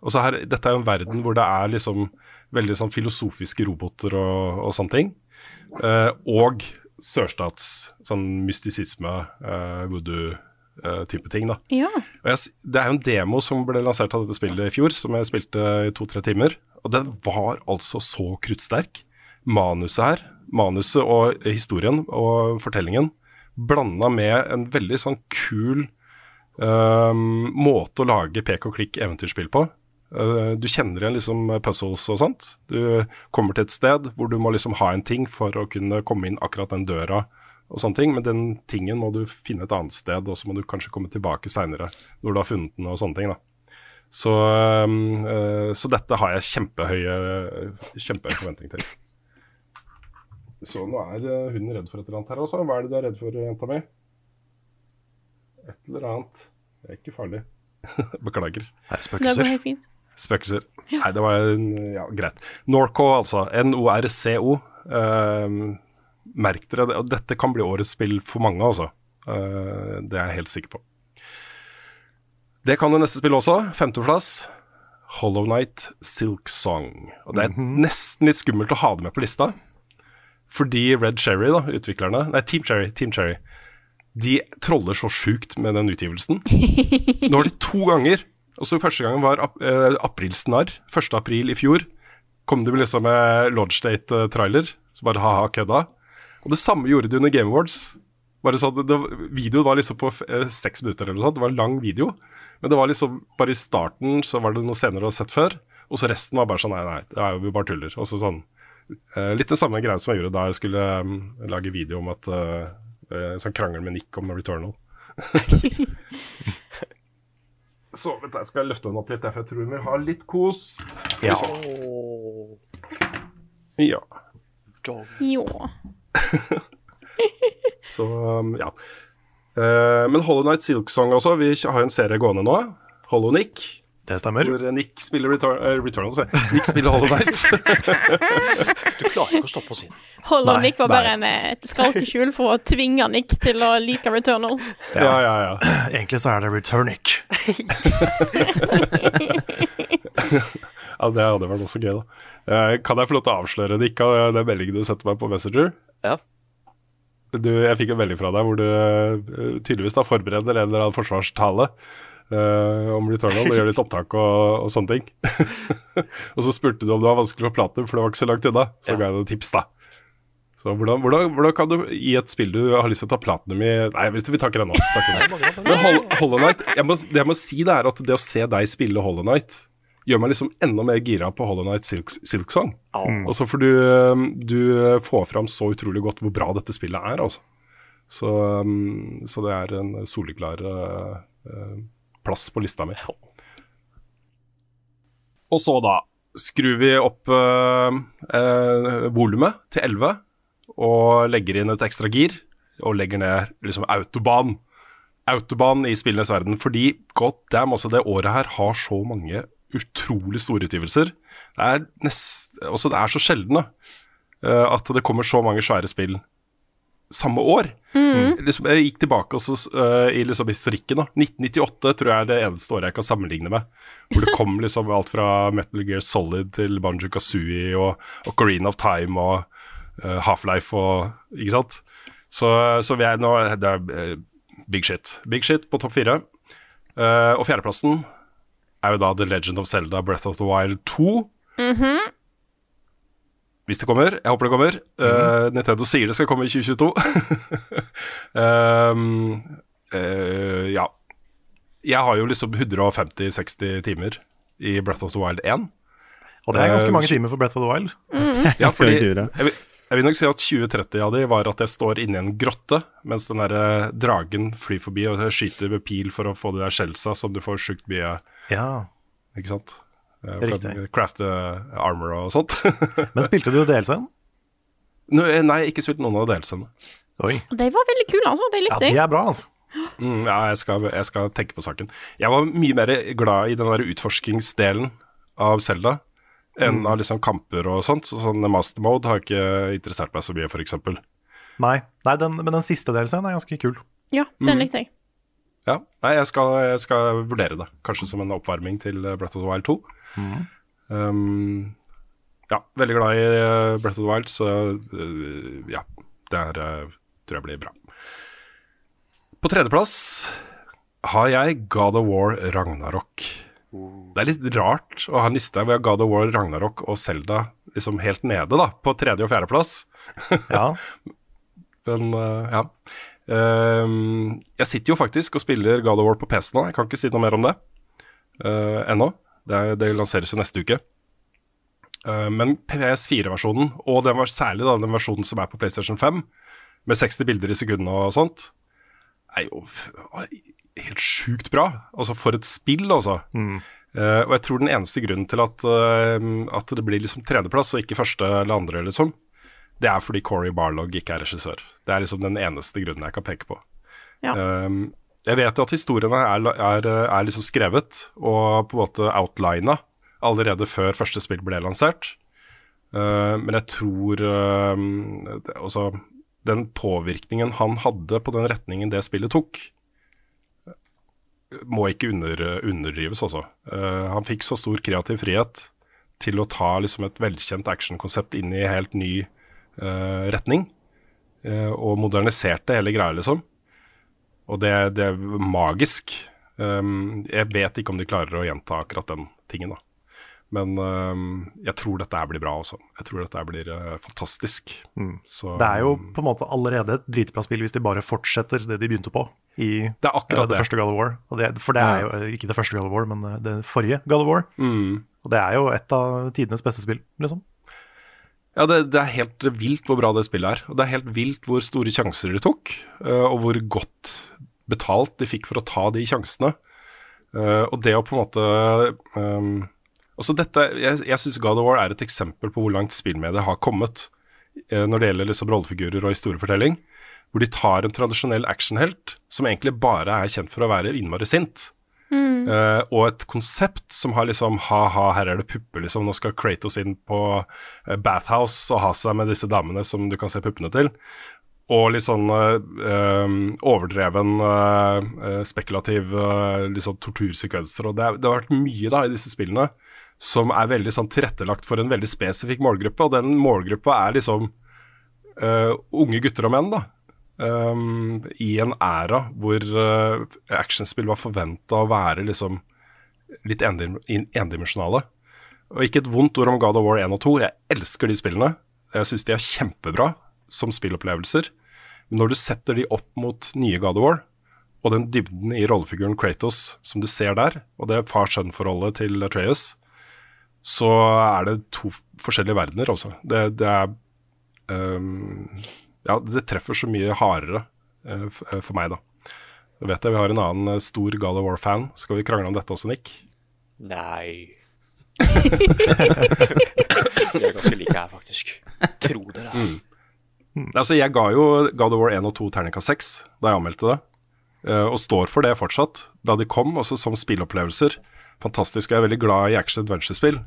Speaker 3: Og så her, Dette er jo en verden hvor det er liksom veldig sånn filosofiske roboter og, og sånne ting. og sørstats sånn mystisisme, eh, voodoo-type ting. da.
Speaker 1: Ja.
Speaker 3: Jeg, det er jo en demo som ble lansert av dette spillet i fjor, som jeg spilte i to-tre timer. Og den var altså så kruttsterk. Manuset her, manuset og historien og fortellingen, blanda med en veldig sånn kul um, måte å lage pek og klikk eventyrspill på. Uh, du kjenner igjen liksom puzzles og sånt. Du kommer til et sted hvor du må liksom ha en ting for å kunne komme inn akkurat den døra og sånne ting, men den tingen må du finne et annet sted, og så må du kanskje komme tilbake seinere når du har funnet den og sånne ting. da. Så, um, så dette har jeg kjempehøye, kjempehøye forventninger til. Så nå er hun redd for et eller annet her også. Hva er det du er redd for, jenta mi? Et eller annet. Det er ikke farlig. Beklager.
Speaker 1: Det går helt fint.
Speaker 3: Spøkelser. Nei, det var ja, greit. Norco, altså. N-O-R-C-O. Uh, merk dere det. Og dette kan bli årets spill for mange, altså. Uh, det er jeg helt sikker på. Det kan det neste spillet også. Femteplass. Hollow Night Silk Song. Og det er nesten litt skummelt å ha det med på lista. Fordi Red Cherry, da, utviklerne Nei, Team Cherry. Team Cherry de troller så sjukt med den utgivelsen. Nå har de to ganger Også Første gangen var ap eh, aprilsnarr. 1. april i fjor kom de liksom med Lodge State-trailer. Så bare ha-ha, kødda. Og det samme gjorde de under Game Awards. Bare så det, det, videoen var liksom på eh, seks minutter eller noe sånt. Det var en lang video. Men det var liksom bare i starten så var det noen scener du har sett før. Og så resten var bare sånn nei, nei, det er jo bare tuller. Og så sånn eh, Litt den samme greia som jeg gjorde da jeg skulle um, lage video om at uh, Sånn krangel med Nick om Returnal. Så vent, jeg skal løfte den opp litt, derfor jeg tror vi har litt kos.
Speaker 2: Ja.
Speaker 3: Ja.
Speaker 1: ja.
Speaker 3: Så um, ja. Eh, men Hollow Night Silksong også. Vi har en serie gående nå. Hollow Nick.
Speaker 2: Det stemmer.
Speaker 3: Hvor Nick spiller Return, uh, Returnal. se. Nick spiller Hollow Night.
Speaker 4: Du klarer ikke å stoppe å si det.
Speaker 1: Hollow
Speaker 2: Nei,
Speaker 1: Nick var bare en, eh, et skalkeskjul for å tvinge Nick til å like Returnal.
Speaker 3: ja, ja, ja.
Speaker 2: Egentlig så er det Returnic.
Speaker 3: ja det hadde vært også gøy, da. Eh, kan jeg få lov til å avsløre Nick av den meldingen du sendte meg på Messenger?
Speaker 4: Ja.
Speaker 3: Du, jeg fikk en melding fra deg hvor du eh, tydeligvis da forbereder en eller annen forsvarstale eh, om Returnal og gjør litt opptak og, og sånne ting. og så spurte du om det var vanskelig å Platinum, for det var ikke så langt unna. Så
Speaker 4: Ja.
Speaker 3: ga jeg deg et tips, da. Så hvordan, hvordan, hvordan kan du i et spill du har lyst til å ta platinum i Nei, hvis vi tar ikke den nå. Men Hol- Hollow Knight, jeg må, det jeg må si det er at det å se deg spille Hollow Knight gjør meg liksom enda mer gira på Hollow Knight Silk, Silk Song. Og så får du, du får fram så utrolig godt hvor bra dette spillet er, altså. Så, um, så det er en soleklar uh, uh, plass på lista mi. Og så da skrur vi opp uh, uh, volumet til 11 og legger inn et ekstra gir og legger ned liksom autoban. Autoban i spillenes verden, fordi god damn, altså det året her har så mange utrolig store utgivelser. Det er, nest, også det er så sjelden da, eh, at det kommer så mange svære spill samme år. Liksom, jeg gikk tilbake også, uh, i liksom historikken. da. 1998 tror jeg er det eneste året jeg kan sammenligne med. Hvor det kom liksom alt fra Metal Gear Solid til Banjo Kazooie og Ocarina of Time og uh, Half-Life og Ikke sant? Så, så vi er nå Det er eh, big shit. Big shit på topp fire. Uh, og fjerdeplassen er jo da The Legend of Zelda Breath of the Wild 2. Hvis det kommer. Jeg håper det kommer. Eh, Nintendo sier det skal komme i 2022. um, uh, ja. Jeg har jo liksom 150-60 timer i Breath of the Wild 1.
Speaker 2: Og det er ganske
Speaker 3: uh,
Speaker 2: mange timer for Breath of the Wild.
Speaker 3: Ja,
Speaker 5: Skal vi
Speaker 3: fordi, jeg, vil, jeg vil nok si at 2030 av de var at jeg står inni en grotte, mens den der eh, dragen flyr forbi og skyter med pil for å få de der skjellsa som du får sjukt mye
Speaker 2: Ja.
Speaker 3: Ikke sant? Eh,
Speaker 2: Riktig.
Speaker 3: Crafte armor og sånt.
Speaker 2: Men spilte du DLC-en?
Speaker 3: Nå, eh, nei, ikke spilt noen av.
Speaker 2: Oi.
Speaker 1: De var veldig kule, altså. De
Speaker 2: Ja,
Speaker 1: likte
Speaker 2: de er bra, altså.
Speaker 3: Mm, ja, jeg skal, jeg skal tenke på saken. Jeg var mye mer glad i den der utforskingsdelen av Selda enn av liksom kamper og sånt. Så sånn master mode har ikke interessert meg så mye, f.eks.
Speaker 2: Nei, Nei den, men den siste DLC-en er ganske kul.
Speaker 1: Ja, den likte jeg.
Speaker 3: Ja, nei, jeg skal, jeg skal vurdere det. Kanskje som en oppvarming til eh, Breath of the Wild 2. Um, ja, veldig glad i eh, Breath of the Wild, så uh, ja. Det her uh, tror jeg blir bra. På tredjeplass har jeg God of War Ragnarok. Det er litt rart å ha en liste hvor jeg har God of War Ragnarok og Zelda liksom helt nede, da, på tredje- og fjerdeplass.
Speaker 2: Ja.
Speaker 3: Men uh, ja. Um, jeg sitter jo faktisk og spiller God of War på PC nå. Jeg kan ikke si noe mer om det uh, ennå. Det, det lanseres jo neste uke. Eh, men PS4-versjonen, og den var særlig da, den versjonen som er på PlayStation 5, med 60 bilder i sekundet og sånt, er jo helt sjukt bra. Altså, for et spill, altså. Eh, og jeg tror den eneste grunnen til at, uh, at det blir liksom tredjeplass og ikke første eller andre, liksom, det er fordi Corey Barlog ikke er regissør. Det er liksom den eneste grunnen jeg kan peke på.
Speaker 1: Ja.
Speaker 3: Um, jeg vet jo at historiene er, er, er liksom skrevet og på en måte outlina allerede før første spill ble lansert. Uh, men jeg tror det, altså, den påvirkningen han hadde på den retningen det spillet tok, må ikke under, underdrives, altså. Uh, han fikk så stor kreativ frihet til å ta liksom, et velkjent actionkonsept inn i helt ny eh, retning. eh, og moderniserte hele greia, liksom. Og det, det er magisk. Um, jeg vet ikke om de klarer å gjenta akkurat den tingen, da. Men um, jeg tror dette her blir bra også. Jeg tror dette her blir uh, fantastisk. Så,
Speaker 2: Det er jo på en måte allerede et dritbra spill hvis de bare fortsetter det de begynte på i
Speaker 3: Det er akkurat
Speaker 2: ja, det
Speaker 3: det.
Speaker 2: første God of War. Og det, for det er jo eh, ikke det første God of War, men eh, det forrige God of War.
Speaker 3: Mm.
Speaker 2: Og det er jo et av tidenes beste spill, liksom.
Speaker 3: Ja, det, det er helt vilt hvor bra det spillet er. Og det er helt vilt hvor store sjanser de tok, eh, og hvor godt betalt de fikk for å ta de sjansene. Eh, og det å på en måte um, også dette, Jeg, jeg syns God of War er et eksempel på hvor langt spillmediet har kommet eh, når det gjelder liksom rollefigurer og historiefortelling. Hvor de tar en tradisjonell actionhelt som egentlig bare er kjent for å være innmari sint. Eh, og et konsept som har liksom ha-ha, her er det pupper, liksom. Nå skal Kratos inn på uh, bathhouse og ha seg med disse damene som du kan se puppene til. Og litt sånn uh, overdreven, spekulativ sånn tortursekvenser. Og det, er, det har vært mye da i disse spillene som er veldig sånn tilrettelagt for en veldig spesifikk målgruppe. Og den målgruppa er liksom unge gutter og menn, da. Um, I en æra hvor uh, actionspill var forventa å være liksom litt endim endimensjonale. Og ikke et vondt ord om God of War 1 og 2. Jeg elsker de spillene. Jeg syns de er kjempebra som spillopplevelser. Men når du setter de opp mot nye God of War, og den dybden i rollefiguren Kratos som du ser der, og det far-sønn-forholdet til Atreas, så er det to forskjellige verdener, også. Det, det er um, Ja, det treffer så mye hardere uh, for meg, da. Jeg vet jeg vi har en annen uh, stor God of War-fan. Skal vi krangle om dette også, Nick?
Speaker 4: Nei Vi er ganske like her, faktisk. Tro det, da.
Speaker 3: Mm. Altså, jeg ga jo God of War 1 og 2 terningkast 6 da jeg anmeldte det, uh, og står for det fortsatt. Da de kom, også som spillopplevelser. Fantastisk. Jeg er veldig glad i action adventure-spill.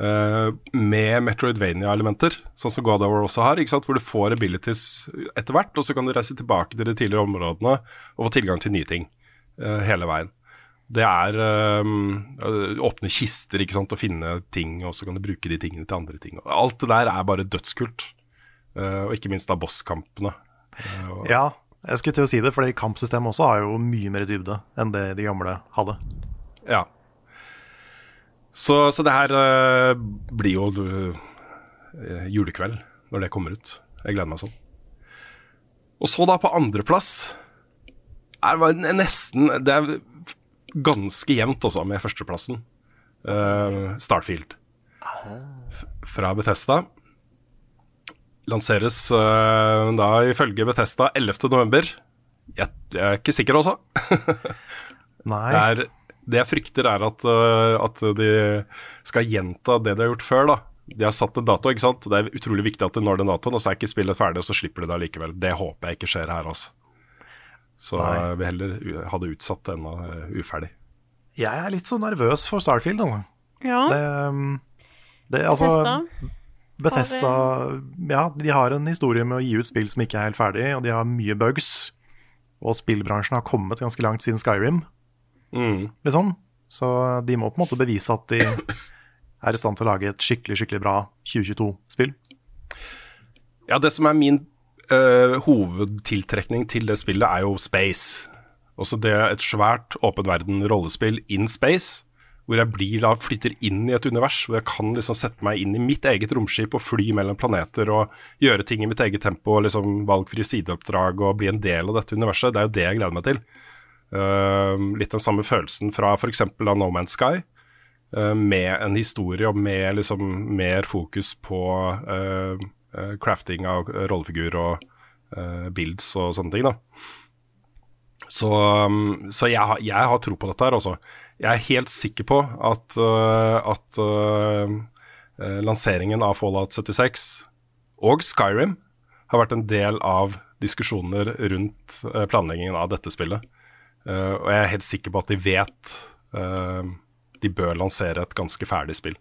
Speaker 3: Uh, med Metroidvania-elementer, sånn som God War også har. ikke sant? Hvor du får abilities etter hvert, og så kan du reise tilbake til de tidligere områdene og få tilgang til nye ting uh, hele veien. Det er uh, åpne kister ikke sant, og finne ting, og så kan du bruke de tingene til andre ting. Alt det der er bare dødskult. og ikke minst da bosskampene.
Speaker 2: Ja, jeg skulle til å si det, for kampsystemet også har jo mye mer dybde enn det de gamle hadde.
Speaker 3: Ja. Så, så det her uh, blir jo uh, julekveld når det kommer ut. Jeg gleder meg sånn. Og så da på andreplass er det nesten Det er ganske jevnt også med førsteplassen. Uh, Starfield fra Bethesda. Lanseres uh, da ifølge Bethesda 11.11. Jeg, jeg er ikke sikker også.
Speaker 2: Nei.
Speaker 3: Det, er, det jeg frykter, er at, øh, at de skal gjenta det de har gjort før. da. De har satt en dato, ikke sant. Det er utrolig viktig at de når den datoen, og så er ikke spillet ferdig, og så slipper de det allikevel. Det håper jeg ikke skjer her, altså. Så
Speaker 2: Nei.
Speaker 3: jeg vil heller hadde ha det utsatt enn øh, uferdig.
Speaker 2: Jeg er litt så nervøs for Starfield, altså.
Speaker 1: Ja.
Speaker 2: Det, um, det, altså
Speaker 1: Bethesda.
Speaker 2: Bethesda Ja, de har en historie med å gi ut spill som ikke er helt ferdig, og de har mye bugs. Og spillbransjen har kommet ganske langt siden Skyrim,
Speaker 3: Mm.
Speaker 2: liksom. Så de må på en måte bevise at de er i stand til å lage et skikkelig, skikkelig bra 2022-spill.
Speaker 3: Ja, det som er min øh, hovedtiltrekning til det spillet, er jo space. Også det er et svært åpen verden-rollespill in space, hvor jeg blir da flytter inn i et univers hvor jeg kan liksom sette meg inn i mitt eget romskip og fly mellom planeter og gjøre ting i mitt eget tempo, og liksom valgfrie sideoppdrag og bli en del av dette universet. Det er jo det jeg gleder meg til. Uh, litt den samme følelsen fra f.eks. av No Man's Sky, uh, med en historie og med liksom mer fokus på uh, crafting av rollefigur og builds og sånne ting. da. Så, um, så jeg, jeg har tro på dette her, altså. Jeg er helt sikker på at, at uh, lanseringen av Fallout 76 og Skyrim har vært en del av diskusjoner rundt planleggingen av dette spillet. Eh, og jeg er helt sikker på at de vet eh, de bør lansere et ganske ferdig spill.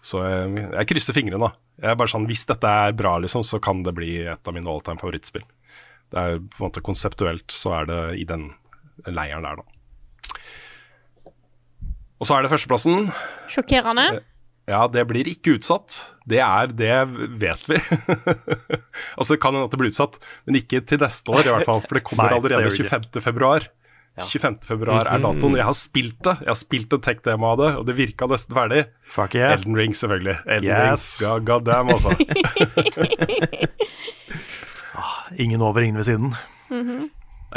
Speaker 3: Så jeg, jeg krysser fingrene. Jeg er bare sånn, Hvis dette er bra, liksom, så kan det bli et av mine all-time favorittspill. Det er på en måte Konseptuelt så er det i den leiren der, da. Og så er det førsteplassen.
Speaker 1: Sjokkerende.
Speaker 3: Eh, ja, det blir ikke utsatt. Det er Det vet vi. altså, det kan hende at det blir utsatt, men ikke til neste år i hvert fall. For det kommer allerede 25.2. Ja. 25.2 er mm-hmm. datoen. Jeg har spilt det. Jeg har spilt et tech-demo av det, og det virka nesten ferdig.
Speaker 2: Fuck yeah.
Speaker 3: Elden Ring, selvfølgelig. Elden
Speaker 2: yes.
Speaker 3: Rings, god, god damn, altså.
Speaker 2: ah, ingen over, ingen ved siden.
Speaker 3: Mm -hmm.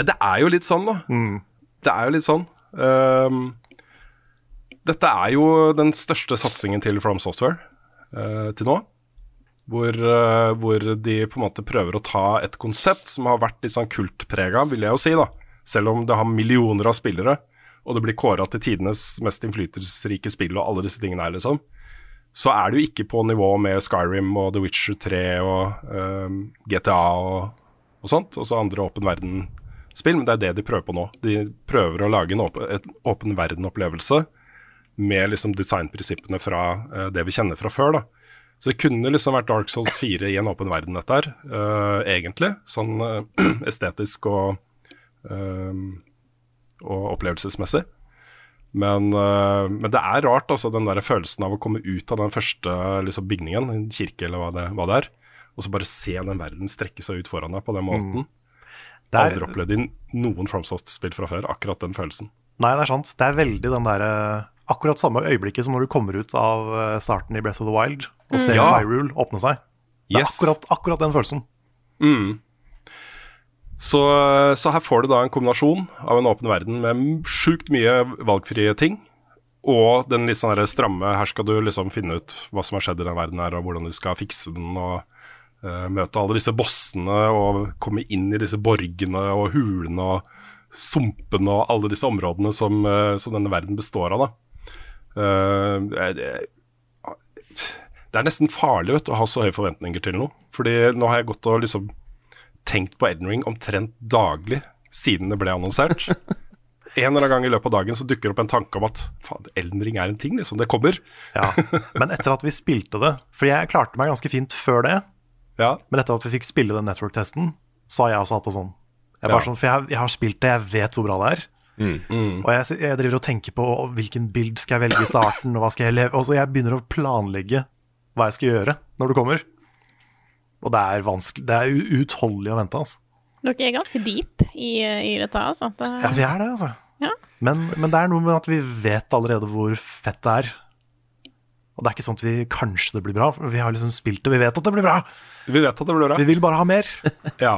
Speaker 3: Det er jo litt sånn, da. Mm. Det er jo litt sånn. Um, dette er jo den største satsingen til From Software uh, til nå. Hvor, uh, hvor, de på en måte prøver å ta et konsept som har vært litt sånn kultprega, vil jeg jo si, da selv om det har millioner av spillere, og det blir kåra til tidenes mest innflytelsesrike spill og alle disse tingene her, liksom, så er det jo ikke på nivå med Skyrim og The Witcher 3 og um, GTA og, og sånt, også andre åpen verden-spill, men det er det de prøver på nå. De prøver å lage en åpen, verden-opplevelse med liksom designprinsippene fra uh, det vi kjenner fra før. da. Så det kunne liksom vært Dark Souls 4 i en åpen verden, dette her, uh, egentlig. Sånn uh, estetisk og, og opplevelsesmessig. Men, men, det er rart, altså, den der følelsen av å komme ut av den første liksom, bygningen, en kirke eller hva det, hva det, er, og så bare se den verden strekke seg ut foran deg på den måten. Mm. Der, Aldri opplevd i noen FromSoft-spill fra før, akkurat den følelsen.
Speaker 2: Nei, det er sant. Det er veldig den derre Akkurat samme øyeblikket som når du kommer ut av starten i Breath of the Wild og ser ja. Hyrule åpne seg. Det er yes. akkurat, akkurat, den følelsen.
Speaker 3: Mm. Så, så, her får du da en kombinasjon av en åpen verden med sjukt mye valgfrie ting, og den litt sånn stramme Her skal du liksom finne ut hva som har skjedd i den verden her, og hvordan du skal fikse den, og uh, møte alle disse bossene, og komme inn i disse borgene og hulene og sumpene og alle disse områdene som, uh, som denne verden består av, da. Uh, det, det er nesten farlig vet, å ha så høye forventninger til noe. Fordi nå har jeg gått og liksom tenkt på Elden Ring omtrent daglig siden det ble annonsert. en eller annen gang i løpet av dagen så dukker det opp en tanke om at faen, Elden Ring er en ting, liksom. Det kommer.
Speaker 2: ja, Men etter at vi spilte det For jeg klarte meg ganske fint før det.
Speaker 3: Ja.
Speaker 2: Men etter at vi fikk spille den network-testen, så har jeg også hatt det sånn. Jeg ja. sånn for jeg, jeg, har spilt det, jeg vet hvor bra det er.
Speaker 3: Mm. Mm.
Speaker 2: Og jeg, jeg, driver og tenker på hvilken bild skal jeg velge i starten, og hva skal jeg leve Og så jeg begynner å planlegge hva jeg skal gjøre når du kommer. Og det er vanskelig Det er uutholdelig å vente, altså.
Speaker 1: Dere er ganske deep i, i dette, altså. Det...
Speaker 2: Ja, vi er det, altså.
Speaker 1: Ja.
Speaker 2: Men, men, det er noe med at vi vet allerede hvor fett det er. Og det er ikke sånn at vi kanskje det blir bra. Vi har liksom spilt det, vi vet at det blir bra.
Speaker 3: Vi vet at det blir bra.
Speaker 2: Vi vil bare ha mer.
Speaker 3: ja.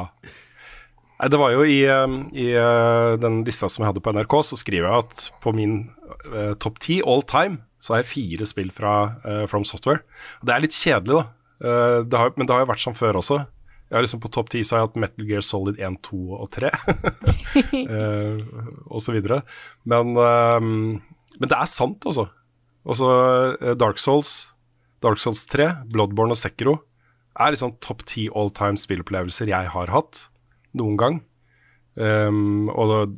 Speaker 3: Nei, det var jo i, um, i, uh, den lista som jeg hadde på NRK, så skriver jeg at på min uh, topp ti all time så har jeg fire spill fra uh, From Software. Og det er litt kjedelig, da. Uh, det har, men det har jo vært sånn før også. Jeg har liksom På topp ti så har jeg hatt Metal Gear Solid 1, 2 og 3. uh, og så videre. Men, uh, men det er sant, altså. Også Dark Souls, Dark Souls 3, Bloodborne og Sekiro er liksom topp ti all time spillopplevelser jeg har hatt noen gang. Um, og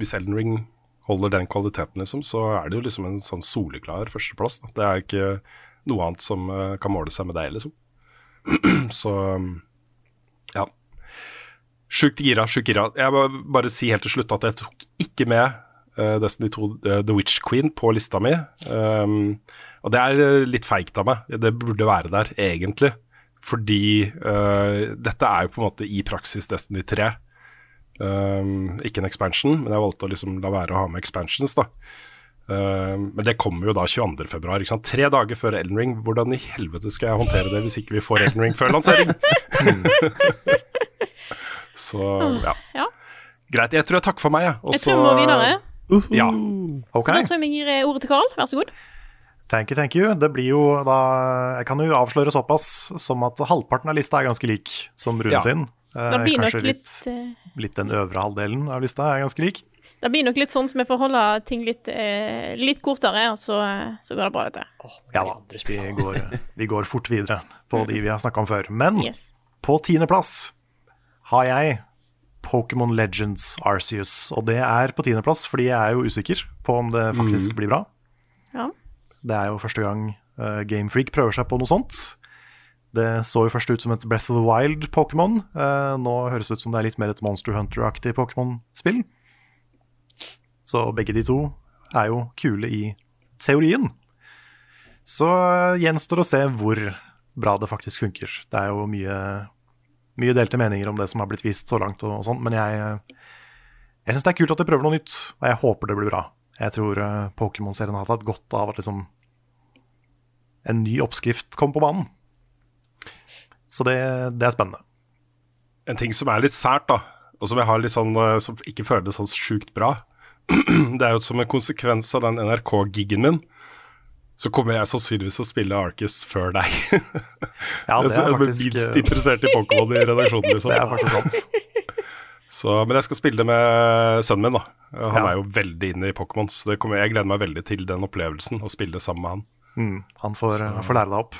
Speaker 3: hvis Elden Ring holder den kvaliteten, liksom, så er det jo liksom en sånn soleklar førsteplass. Da. Det er ikke noe annet som uh, kan måle seg med deg, liksom. så ja. Sjukt gira, sjukt gira. Jeg må bare si helt til slutt at jeg tok ikke med uh, Destiny 2 uh, The Witch Queen på lista mi. Um, og det er litt feigt av meg. Det burde være der, egentlig. Fordi uh, dette er jo på en måte i praksis Destiny 3. Um, ikke en expansion, men jeg valgte å liksom la være å ha med expansions. da. Um, men det kommer jo da 22.2. Tre dager før Elden Ring. Hvordan i helvete skal jeg håndtere det hvis ikke vi får Elden Ring før lansering? Så ja.
Speaker 1: ja.
Speaker 3: Greit. Jeg tror jeg takker for meg, jeg.
Speaker 1: jeg tror vi må videre.
Speaker 3: Uh -huh. Ja.
Speaker 2: Okay.
Speaker 1: Så da tror jeg vi gir ordet til Carl. Vær så god.
Speaker 2: Thank you, thank you. Det blir jo da Jeg kan jo avsløre såpass som at halvparten av lista er ganske lik som Rune ja. sin.
Speaker 1: Eh, det blir nok litt litt,
Speaker 2: eh, litt den øvre halvdelen av lista er ganske lik.
Speaker 1: Det blir nok litt sånn som vi får holde ting litt, eh, litt kortere, og så, så, går det bra, dette.
Speaker 2: Oh, ja da, vi går, vi går, fort videre på de vi har snakka om før. Men yes. på tiendeplass har jeg Pokémon Legends Arceus. Og det er på tiendeplass fordi jeg er jo usikker på om det faktisk mm. blir bra.
Speaker 1: Ja.
Speaker 2: Det er jo første gang uh, Gamefreak prøver seg på noe sånt. Det så jo først ut som et Breath of the Wild-Pokémon. Uh, nå høres det ut som det er litt mer et Monster Hunter-aktig Pokémon-spill. Så begge de to er jo kule i teorien. Så eh, gjenstår å se hvor bra det faktisk funker. Det er jo mye, mye delte meninger om det som har blitt vist så langt, og, og sånn, men jeg, jeg syns det er kult at de prøver noe nytt, og jeg håper det blir bra. Jeg tror uh, Pokémon-serien har tatt godt av at liksom en ny oppskrift kom på banen. Så det, det, er spennende.
Speaker 3: En ting som er litt sært, da, og som jeg har litt sånn, eh, som ikke føles sånn sjukt bra, det er jo som en konsekvens av den NRK-gigen min, så kommer jeg sannsynligvis til å spille Arcus før deg.
Speaker 2: ja, det er faktisk...
Speaker 3: Jeg er minst interessert i Pokémon i redaksjonen, liksom.
Speaker 2: Det er faktisk sant.
Speaker 3: Så, men jeg skal spille det med sønnen min. da Han
Speaker 2: Ja.
Speaker 3: er jo veldig inne i Pokémon, så det kommer, jeg gleder meg veldig til den opplevelsen. Å spille sammen med han.
Speaker 2: Mm, han, får,
Speaker 3: Så-
Speaker 2: han får lære deg opp.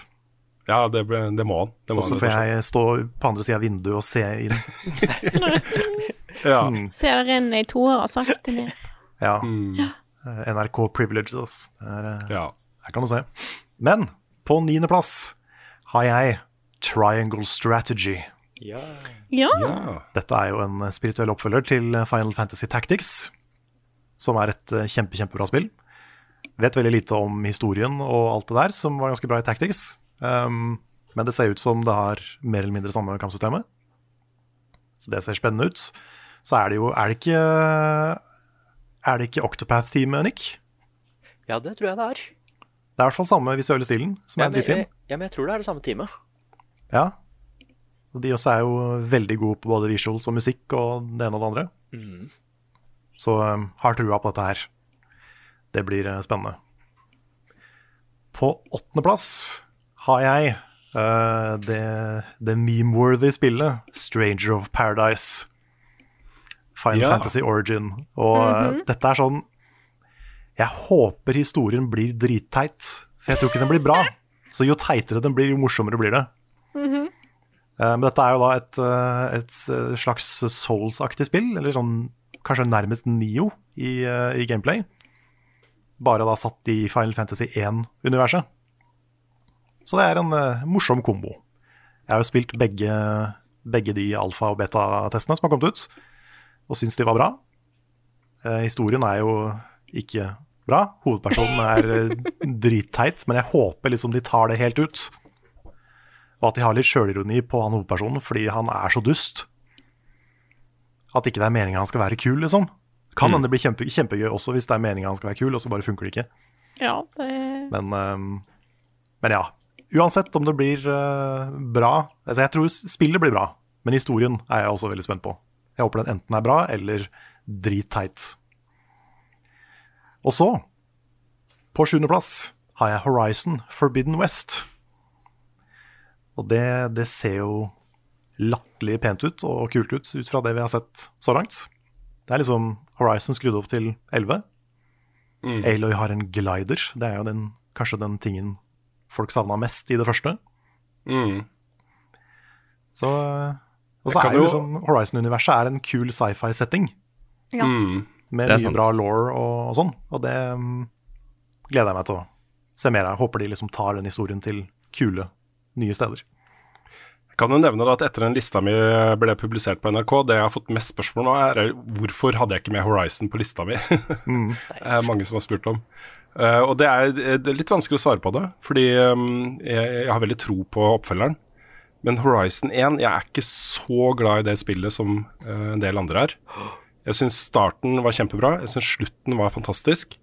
Speaker 3: Ja, det, ble- det må han. Det
Speaker 2: Og så får jeg stå på andre sida av vinduet og se inn.
Speaker 3: ja.
Speaker 2: Ser
Speaker 1: Se det renne i tårer sakte ned.
Speaker 2: Ja.
Speaker 3: Mm,
Speaker 2: Eh, NRK Privileges. Det er, eh,
Speaker 3: ja.
Speaker 2: Her kan du se. Men på niendeplass har jeg Triangle Strategy.
Speaker 4: Ja.
Speaker 1: Ja.
Speaker 3: ja.
Speaker 2: Dette er jo en spirituell oppfølger til Final Fantasy Tactics, som er et eh, kjempe, kjempebra spill. Vet veldig lite om historien og alt det der, som var ganske bra i Tactics. Um, men det ser ut som det har mer eller mindre samme kampsystemet. Så det ser spennende ut. Så er det jo Er det ikke Er det ikke Octopath-teamet, Nick?
Speaker 4: ja, det tror jeg det er.
Speaker 2: Det er i hvert fall samme visuelle stilen, som
Speaker 4: Ja,
Speaker 2: er dritfin.
Speaker 4: ja, men jeg tror det er det samme teamet.
Speaker 2: Ja. Og de også er jo veldig gode på både visuals og musikk og det ene og det andre.
Speaker 4: Mm.
Speaker 2: Så um, har trua på dette her. Det blir eh, spennende. På åttendeplass har jeg uh, det, det meme-worthy spillet Stranger of Paradise. Final
Speaker 3: Ja.
Speaker 2: Fantasy Origin. Og eh, dette er sånn Jeg håper historien blir dritteit, for jeg tror ikke den blir bra. Så jo teitere den blir, jo morsommere blir det. Eh, Men dette er jo da et, eh, et slags Souls-aktig spill, eller sånn kanskje nærmest Nio i, i gameplay. Bare da satt i Final Fantasy 1-universet. Så det er en uh, morsom kombo. Jeg har jo spilt begge, begge de alfa- og beta-testene som har kommet ut, og syns de var bra. Eh, historien er jo ikke bra. Hovedpersonen er eh, dritteit, men jeg håper liksom de tar det helt ut. Og at de har litt sjølironi på han hovedpersonen, fordi han er så dust. At ikke det er meninga han skal være kul, liksom. Kan hende det blir kjempe, kjempegøy også hvis det er meninga han skal være kul, og så bare funker det ikke.
Speaker 1: Ja, det
Speaker 2: Men, ehm, men ja. Uansett om det blir uh, bra altså Jeg tror spillet blir bra, men historien er jeg også veldig spent på. Jeg håper den enten er bra eller dritteit. Og så, på sjuendeplass, har jeg Horizon Forbidden West. Og det, det ser jo latterlig pent ut og kult ut ut fra det vi har sett så langt. Det er liksom Horizon skrudd opp til 11.
Speaker 3: Mm.
Speaker 2: Aloy har en glider. Det er jo den, kanskje den tingen folk savna mest i det første.
Speaker 3: Mm.
Speaker 2: Så, og så er jo liksom Horizon-universet er en kul sci-fi-setting
Speaker 1: Ja.
Speaker 3: Mm.
Speaker 2: med mye
Speaker 5: sant.
Speaker 2: bra law og, og sånn. Og det um, gleder jeg meg til å se mer av. Håper de liksom tar den historien til kule, nye steder.
Speaker 3: Jeg kan jo nevne da at etter den lista mi ble publisert på NRK, det jeg har fått mest spørsmål nå, er er hvorfor hadde jeg ikke med Horizon på lista mi?
Speaker 2: Mm.
Speaker 3: Det er mange som har spurt om. Uh, og det er, det er litt vanskelig å svare på det, fordi um, jeg, jeg har veldig tro på oppfølgeren. Men Horizon 1, jeg er ikke så glad i det spillet som uh, en del andre er. Jeg syns starten var kjempebra, jeg syns slutten var fantastisk.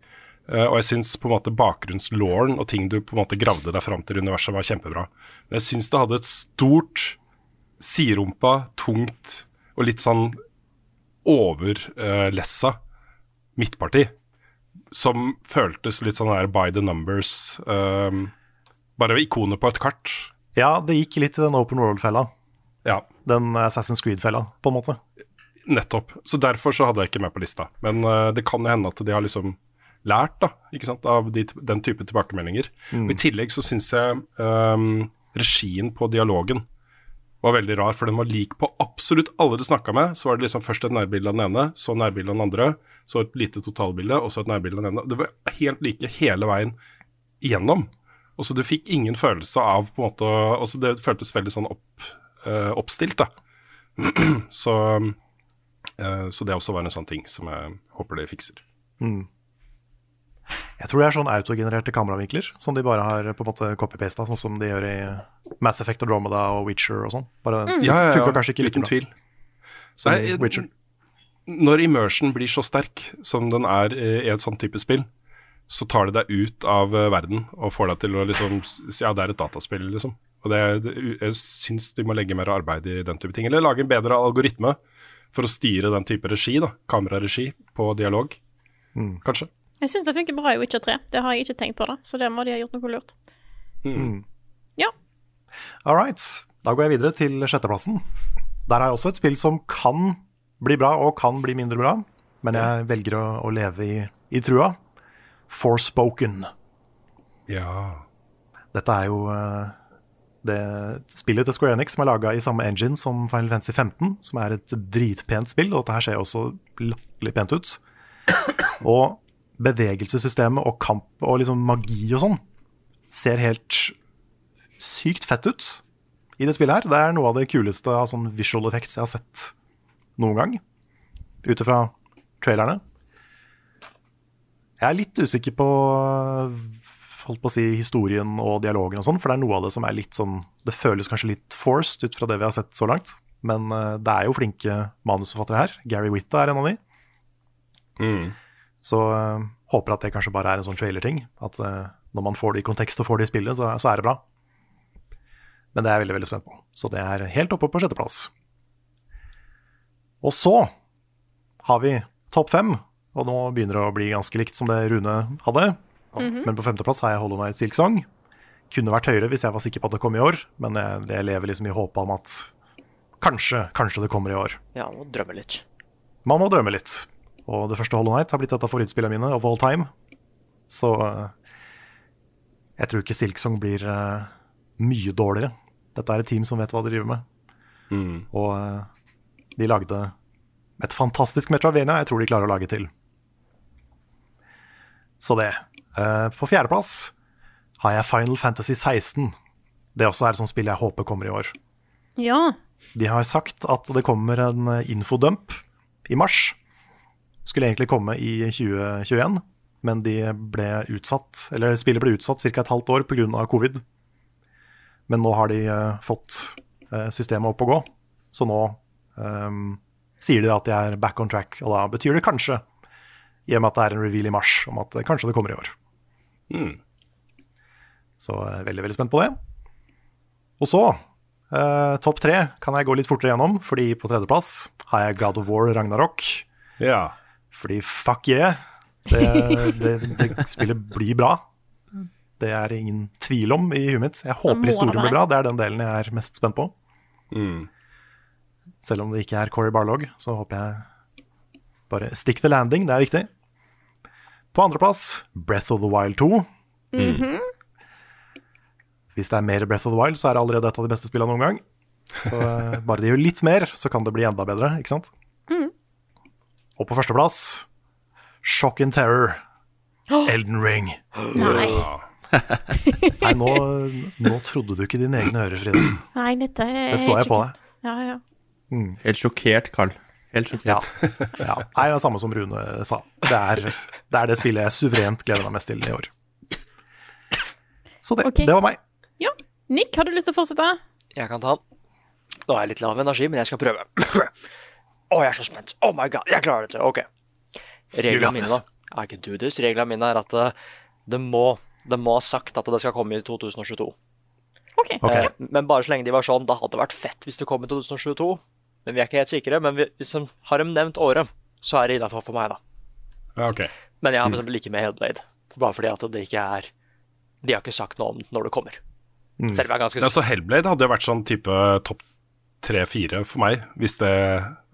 Speaker 3: Uh, og jeg syns på en måte bakgrunnslåren og ting du på en måte gravde deg fram til universet, var kjempebra. Men jeg syns det hadde et stort, siderumpa, tungt og litt sånn overlessa midtparti. Som føltes litt sånn der by the numbers. Uh, bare ikonet på et kart.
Speaker 2: Ja, det gikk litt i den open world-fella.
Speaker 3: Ja,
Speaker 2: Den Assassin's Creed-fella, på en måte.
Speaker 3: nettopp. Så derfor så hadde jeg ikke med på lista. Men uh, det kan jo hende at de har liksom lært da, ikke sant, av de, den type tilbakemeldinger. Og I tillegg så syns jeg um, regien på dialogen var veldig rar, for den var lik på absolutt alle du snakka med. Så var det liksom først et nærbilde av den ene, så nærbilde av den andre, så et lite totalbilde, og så et nærbilde av den ene. Det var helt like hele veien igjennom. Og så du fikk ingen følelse av på en måte altså Det føltes veldig sånn opp, uh, oppstilt, da. så, uh, så det også var en sånn ting som jeg håper de fikser.
Speaker 2: Mm. Jeg tror det er sånn autogenererte kameravinkler som de bare har på en måte copy-pasta, sånn som de gjør i Mass Effect og Dromeda og Witcher og sånn. Bare
Speaker 3: Ja, ja,
Speaker 2: funka
Speaker 3: ja,
Speaker 2: kanskje ikke like
Speaker 3: uten tvil.
Speaker 2: Så,
Speaker 3: Nei,
Speaker 2: Witcher.
Speaker 3: Når immersion blir så sterk som den er i et sånt type spill, så tar det deg ut av eh, verden og får deg til å liksom si ja, det er et dataspill, liksom. Og det, det, jeg syns de må legge mer arbeid i den type ting. Eller lage en bedre algoritme for å styre den type regi, da. Kameraregi på dialog,
Speaker 2: Mm.
Speaker 3: kanskje.
Speaker 1: Jeg syns det funker bra i Witcher 3. Det har jeg ikke tenkt på, da. Så der må de ha gjort noe lurt.
Speaker 3: Mm.
Speaker 1: Ja.
Speaker 2: All right. Da går jeg videre til sjetteplassen. Der er jeg også et spill som kan bli bra og kan bli mindre bra, men jeg velger å, å leve i, i trua. Forspoken.
Speaker 3: Ja.
Speaker 2: Dette er jo eh, det spillet til Square Enix som er laga i samme engine som Final Fantasy 15, som er et dritpent spill, og dette her ser også latterlig pent ut. Og bevegelsessystemet og kamp og liksom magi og sånn ser helt sykt fett ut i det spillet her. Det er noe av det kuleste av sånn visual effects jeg har sett noen gang, ut ifra trailerne. Jeg er litt usikker på holdt på å si historien og dialogen og sånn, for det er noe av det som er litt sånn Det føles kanskje litt forced ut fra det vi har sett så langt, men eh, det er jo flinke manusforfattere her. Gary Witta er en av de.
Speaker 3: Mm.
Speaker 2: Så uh, håper at det kanskje bare er en sånn trailer-ting. At uh, når man får det i kontekst og får det i spillet, så, så er det bra. Men det er jeg veldig veldig spent på. Så det er helt oppe på sjetteplass. Og så har vi topp fem, og nå begynner det å bli ganske likt som det Rune hadde. Men på femteplass har jeg Hollow Night Silk Song. Kunne vært høyere hvis jeg var sikker på at det kom i år, men jeg, jeg lever liksom i håpet om at kanskje, kanskje det kommer i år.
Speaker 4: Ja, må drømme litt.
Speaker 2: Man må drømme litt. Og det første Hollow Night har blitt et av favorittspillene mine of all time. Så eh, jeg tror ikke Silk Song blir eh, mye dårligere. Dette er et team som vet hva de driver med.
Speaker 3: Mm.
Speaker 2: Og eh, de lagde et fantastisk Metravenia. Jeg tror de klarer å lage til. Så det. Eh, på fjerdeplass har jeg Final Fantasy 16. Det også er et sånt spill jeg håper kommer i år.
Speaker 1: Ja.
Speaker 2: De har sagt at det kommer en eh, infodump i mars. Skulle egentlig komme i 2021, men de ble utsatt, eller spillet ble utsatt ca. et halvt år pga. covid. Men nå har de eh, fått systemet opp å gå, så nå um, sier de at de er back on track. Og da betyr det kanskje, i og med at det er en reveal i mars, om at eh, kanskje det kommer i år.
Speaker 3: Mm.
Speaker 2: Så er veldig, veldig spent på det. Og så, eh, topp tre kan jeg gå litt fortere gjennom, fordi på tredjeplass har jeg God of War Ragnarok.
Speaker 3: Ja.
Speaker 2: Fordi fuck yeah, det, det, det spillet blir bra. Det er ingen tvil om i huet mitt. Jeg håper historien blir bra, det er den delen jeg er mest spent på.
Speaker 3: Mm.
Speaker 2: Selv om det ikke er Corey Barlog, så håper jeg bare stick the landing, det er viktig. På andreplass Breath of the Wild 2.
Speaker 1: Mhm.
Speaker 2: Hvis det er mer Breath of the Wild, så er det allerede et av de beste spillene noen gang. Så eh, bare de gjør litt mer, så kan det bli enda bedre, ikke sant?
Speaker 1: Mm.
Speaker 2: Og på førsteplass Shock and Terror. Elden Ring.
Speaker 1: Nei.
Speaker 2: Nei, nå, nå trodde du ikke dine egne ører, Frida.
Speaker 1: Nei, dette er
Speaker 2: Det så jeg på
Speaker 1: deg. Ja, ja.
Speaker 5: Helt sjokkert, Carl. Helt
Speaker 2: Ja.
Speaker 5: sjokkert.
Speaker 2: ja. Nei, det er samme som Rune sa. Det er, det er det spillet jeg suverent gleder meg mest til i år. Så det,
Speaker 1: okay.
Speaker 2: det var meg.
Speaker 1: ja. Nick, har du lyst til å fortsette?
Speaker 4: Jeg kan ta den. Nå er jeg litt lav energi, men jeg skal prøve. Å, jeg er så spent. Oh my god, jeg klarer dette. Ok. Reglene mine, da. I can do this. Reglene mine er at eh, det må, det må ha sagt at det skal komme i 2022.
Speaker 1: Okay.
Speaker 2: okay.
Speaker 4: Eh, men bare så lenge de var sånn, da hadde det vært fett hvis det kom i 2022. Men vi er ikke helt sikre. Men vi, hvis de har de nevnt året, så er det innafor for meg, da.
Speaker 3: ja, ok.
Speaker 4: Men jeg har for eksempel ikke med Hellblade. Bare fordi at det ikke er De har ikke sagt noe om når det kommer. Selv om jeg er ganske
Speaker 3: Ja, så Hellblade hadde jo vært sånn type topp tre-fire for meg, hvis, det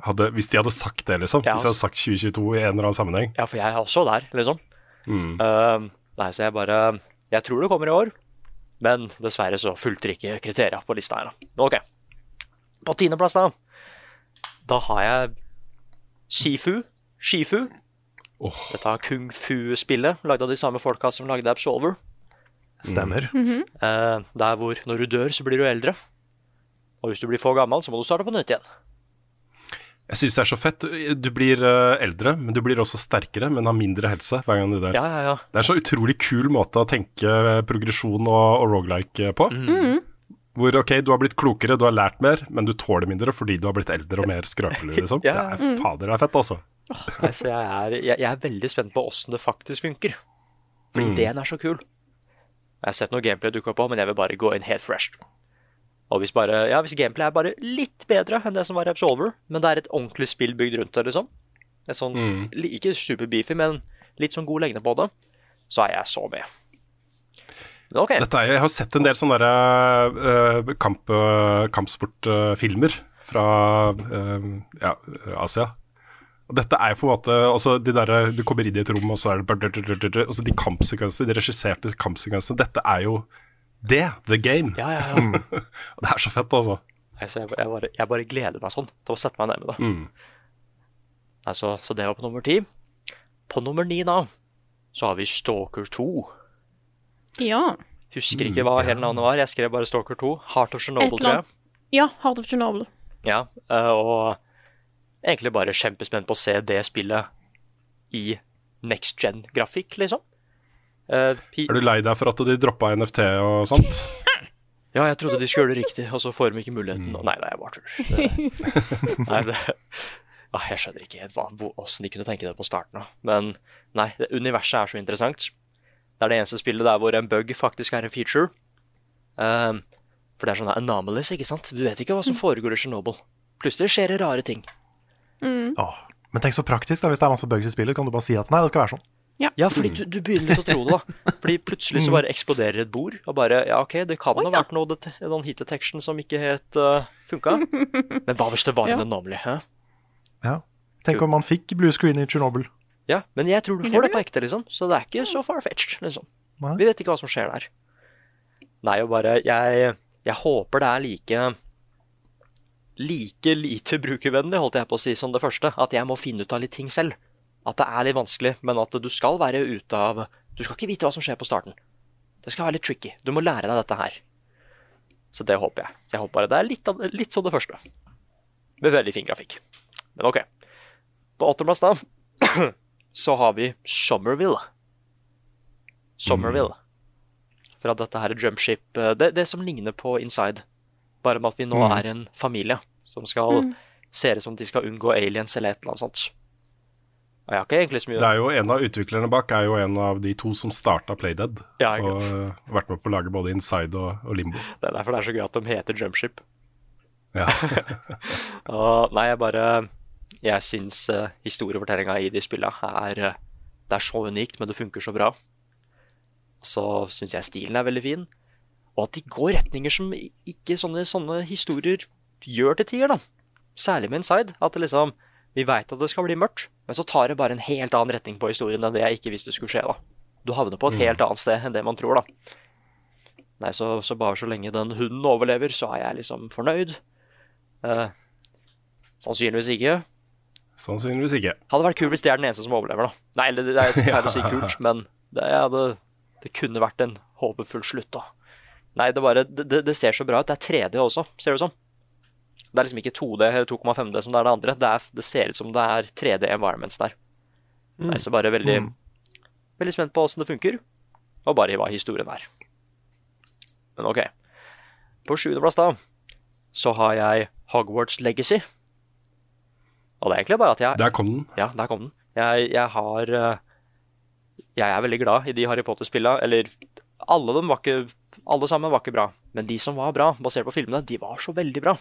Speaker 3: hadde, hvis de hadde sagt det, liksom.
Speaker 4: Ja,
Speaker 3: Hvis de hadde sagt 2022 i en eller annen sammenheng.
Speaker 4: Ja, for jeg er også der, liksom.
Speaker 3: Mm.
Speaker 4: Uh, nei, så jeg bare Jeg tror det kommer i år, men dessverre så fulgte ikke kriteria på lista her, da. Ok. På tiendeplass, da. Da har jeg Shifu. Shifu.
Speaker 3: Oh.
Speaker 4: Dette kung fu-spillet, lagd av de samme folka som lagde Absolver.
Speaker 2: Stemmer.
Speaker 4: Eh, der hvor når du dør, så blir du eldre. Og hvis du blir for gammel, så må du starte på nytt igjen.
Speaker 3: Jeg syns det er så fett. Du blir eh, eldre, men du blir også sterkere, men har mindre helse hver gang du dør.
Speaker 4: Ja, ja, ja.
Speaker 3: Det er en så utrolig kul måte å tenke progresjon og, og rogelike på.
Speaker 4: Mm.
Speaker 3: Hvor ok, du har blitt klokere, du har lært mer, men du tåler mindre fordi du har blitt eldre og mer skrøpelig, liksom.
Speaker 4: Ja.
Speaker 3: Det er, fader, det er fett, altså.
Speaker 4: Nei, så jeg er, jeg, jeg er veldig spent på åssen det faktisk funker. For
Speaker 3: Mm.
Speaker 4: ideen er så kul. Jeg har sett noe gameplay dukke opp, men jeg vil bare gå inn helt fresh. Og hvis, bare, ja, hvis gameplay er bare litt bedre enn det som var i Absolver, men det er et ordentlig spill bygd rundt det, liksom sånn,
Speaker 3: Mm.
Speaker 4: Ikke superbeefy, men litt sånn god lengde på det, så er jeg så med. Men OK.
Speaker 3: Dette er, jeg har sett en del sånne der, uh, kamp, uh, kampsportfilmer fra uh, ja, Asia. Og dette er jo på en måte altså de der, Du kommer inn i et rom, og så er det altså De kampsekvensene, de regisserte kampsekvensene, dette er jo det. The game.
Speaker 4: Ja, ja, ja.
Speaker 3: Det er så fett, altså.
Speaker 4: Jeg, jeg, bare, jeg bare gleder meg sånn til å sette meg ned med det.
Speaker 3: Mm.
Speaker 4: Nei, så, så det var på nummer ti. På nummer ni, da, så har vi Stalker 2.
Speaker 1: Ja.
Speaker 4: Husker ikke hva hele navnet var. Jeg skrev bare Stalker 2. Heart of Chernobyl, tror jeg.
Speaker 1: Ja, Heart of Chernobyl.
Speaker 4: Ja, eh, og egentlig bare kjempespent på å se det spillet i next gen-grafikk, liksom. Uh,
Speaker 3: Er du lei deg for at de droppa NFT og sånt?
Speaker 4: Ja, jeg trodde de skulle gjøre det riktig, og så får de ikke muligheten. Mm. Nei, nei, jeg bare tuller. Nei, det ja, Jeg skjønner ikke helt åssen hvordan de kunne tenke det på starten av. Men nei, universet er så interessant. Det er det eneste spillet der hvor en bug faktisk er en feature. Um, for det er sånne anomalies, ikke sant? Du vet ikke hva som foregår i Chernobyl. Plutselig skjer det rare ting.
Speaker 2: Åh, Men tenk så praktisk, da. Hvis det er masse bugs i spillet, kan du bare si at nei, det skal være sånn.
Speaker 4: Ja, fordi du, du begynner litt å tro det, da. Fordi plutselig så bare eksploderer et bord, og bare Ja, OK, det kan ha vært noe det, noen heat detection som ikke helt uh, funka. Men hva hvis det var en
Speaker 1: Ja.
Speaker 4: anomaly? Hæ?
Speaker 2: Ja. Tenk om man fikk blue screen i Chernobyl.
Speaker 4: Ja, men jeg tror du får det på ekte, liksom. Så det er ikke så far-fetched, liksom. Vi vet ikke hva som skjer der. Nei, og bare Jeg, jeg håper det er like Like lite brukervennlig, holdt jeg på å si, som det første. At jeg må finne ut av litt ting selv. At det er litt vanskelig, men at du skal være ute av Du skal ikke vite hva som skjer på starten. Det skal være litt tricky. Du må lære deg dette her. Så det håper jeg. Jeg håper bare det er litt, litt som det første. Med veldig fin grafikk. Men OK. På åttendeplass, da, så har vi Somerville. Somerville. Fra dette her jumpship eh, det, det som ligner på Inside. Bare med at vi nå
Speaker 3: Mm.
Speaker 4: er en familie som skal
Speaker 1: Mm.
Speaker 4: ser ut som de skal unngå aliens eller et eller annet sånt. Og jeg har ikke egentlig så mye
Speaker 3: Det er jo En av utviklerne bak er jo en av de to som starta Playdead.
Speaker 4: Ja,
Speaker 3: og uh, vært med på å lage både Inside og, og Limbo.
Speaker 4: Det er derfor det er så gøy at de heter Jumpship.
Speaker 3: Ja.
Speaker 4: Og nei, jeg bare Jeg syns uh, historiefortellinga i de spilla er eh, Det er så unikt, men det funker så bra. Så syns jeg stilen er veldig fin. Og at de går retninger som ikke sånne, sånne historier gjør til tider, da. Særlig med Inside. At det liksom Vi veit at det skal bli mørkt, men så tar det bare en helt annen retning på historien enn det jeg ikke visste skulle skje, da. Du havner på et helt annet sted enn det man tror, da. Nei, så, så bare så lenge den hunden overlever, så er jeg liksom fornøyd. Eh, sannsynligvis ikke.
Speaker 3: Sannsynligvis ikke.
Speaker 4: Hadde vært kult hvis det er den eneste som overlever, da. Nei, det, det er feil å si kult, men det, ja, det, kunne vært en håpefull slutt, da. Nei, det bare det, det- ser så bra ut. Det er 3D også, ser det ut som. Det er liksom ikke 2D eller 2,5D som det er det andre. Det, er, det ser ut som det er 3D environments der. Nei, så bare veldig Veldig spent på åssen det funker, og bare hva historien er. Men OK. På sjuendeplass, da, så har jeg Hogwarts Legacy. Og det er egentlig bare at jeg
Speaker 3: Der kom den.
Speaker 4: ja, der kom den. Jeg, jeg har eh, Jeg er veldig glad i de Harry Potter-spillene. Eller alle dem var ikke Alle sammen var ikke bra. Men de som var bra, basert på filmene, de var så veldig bra.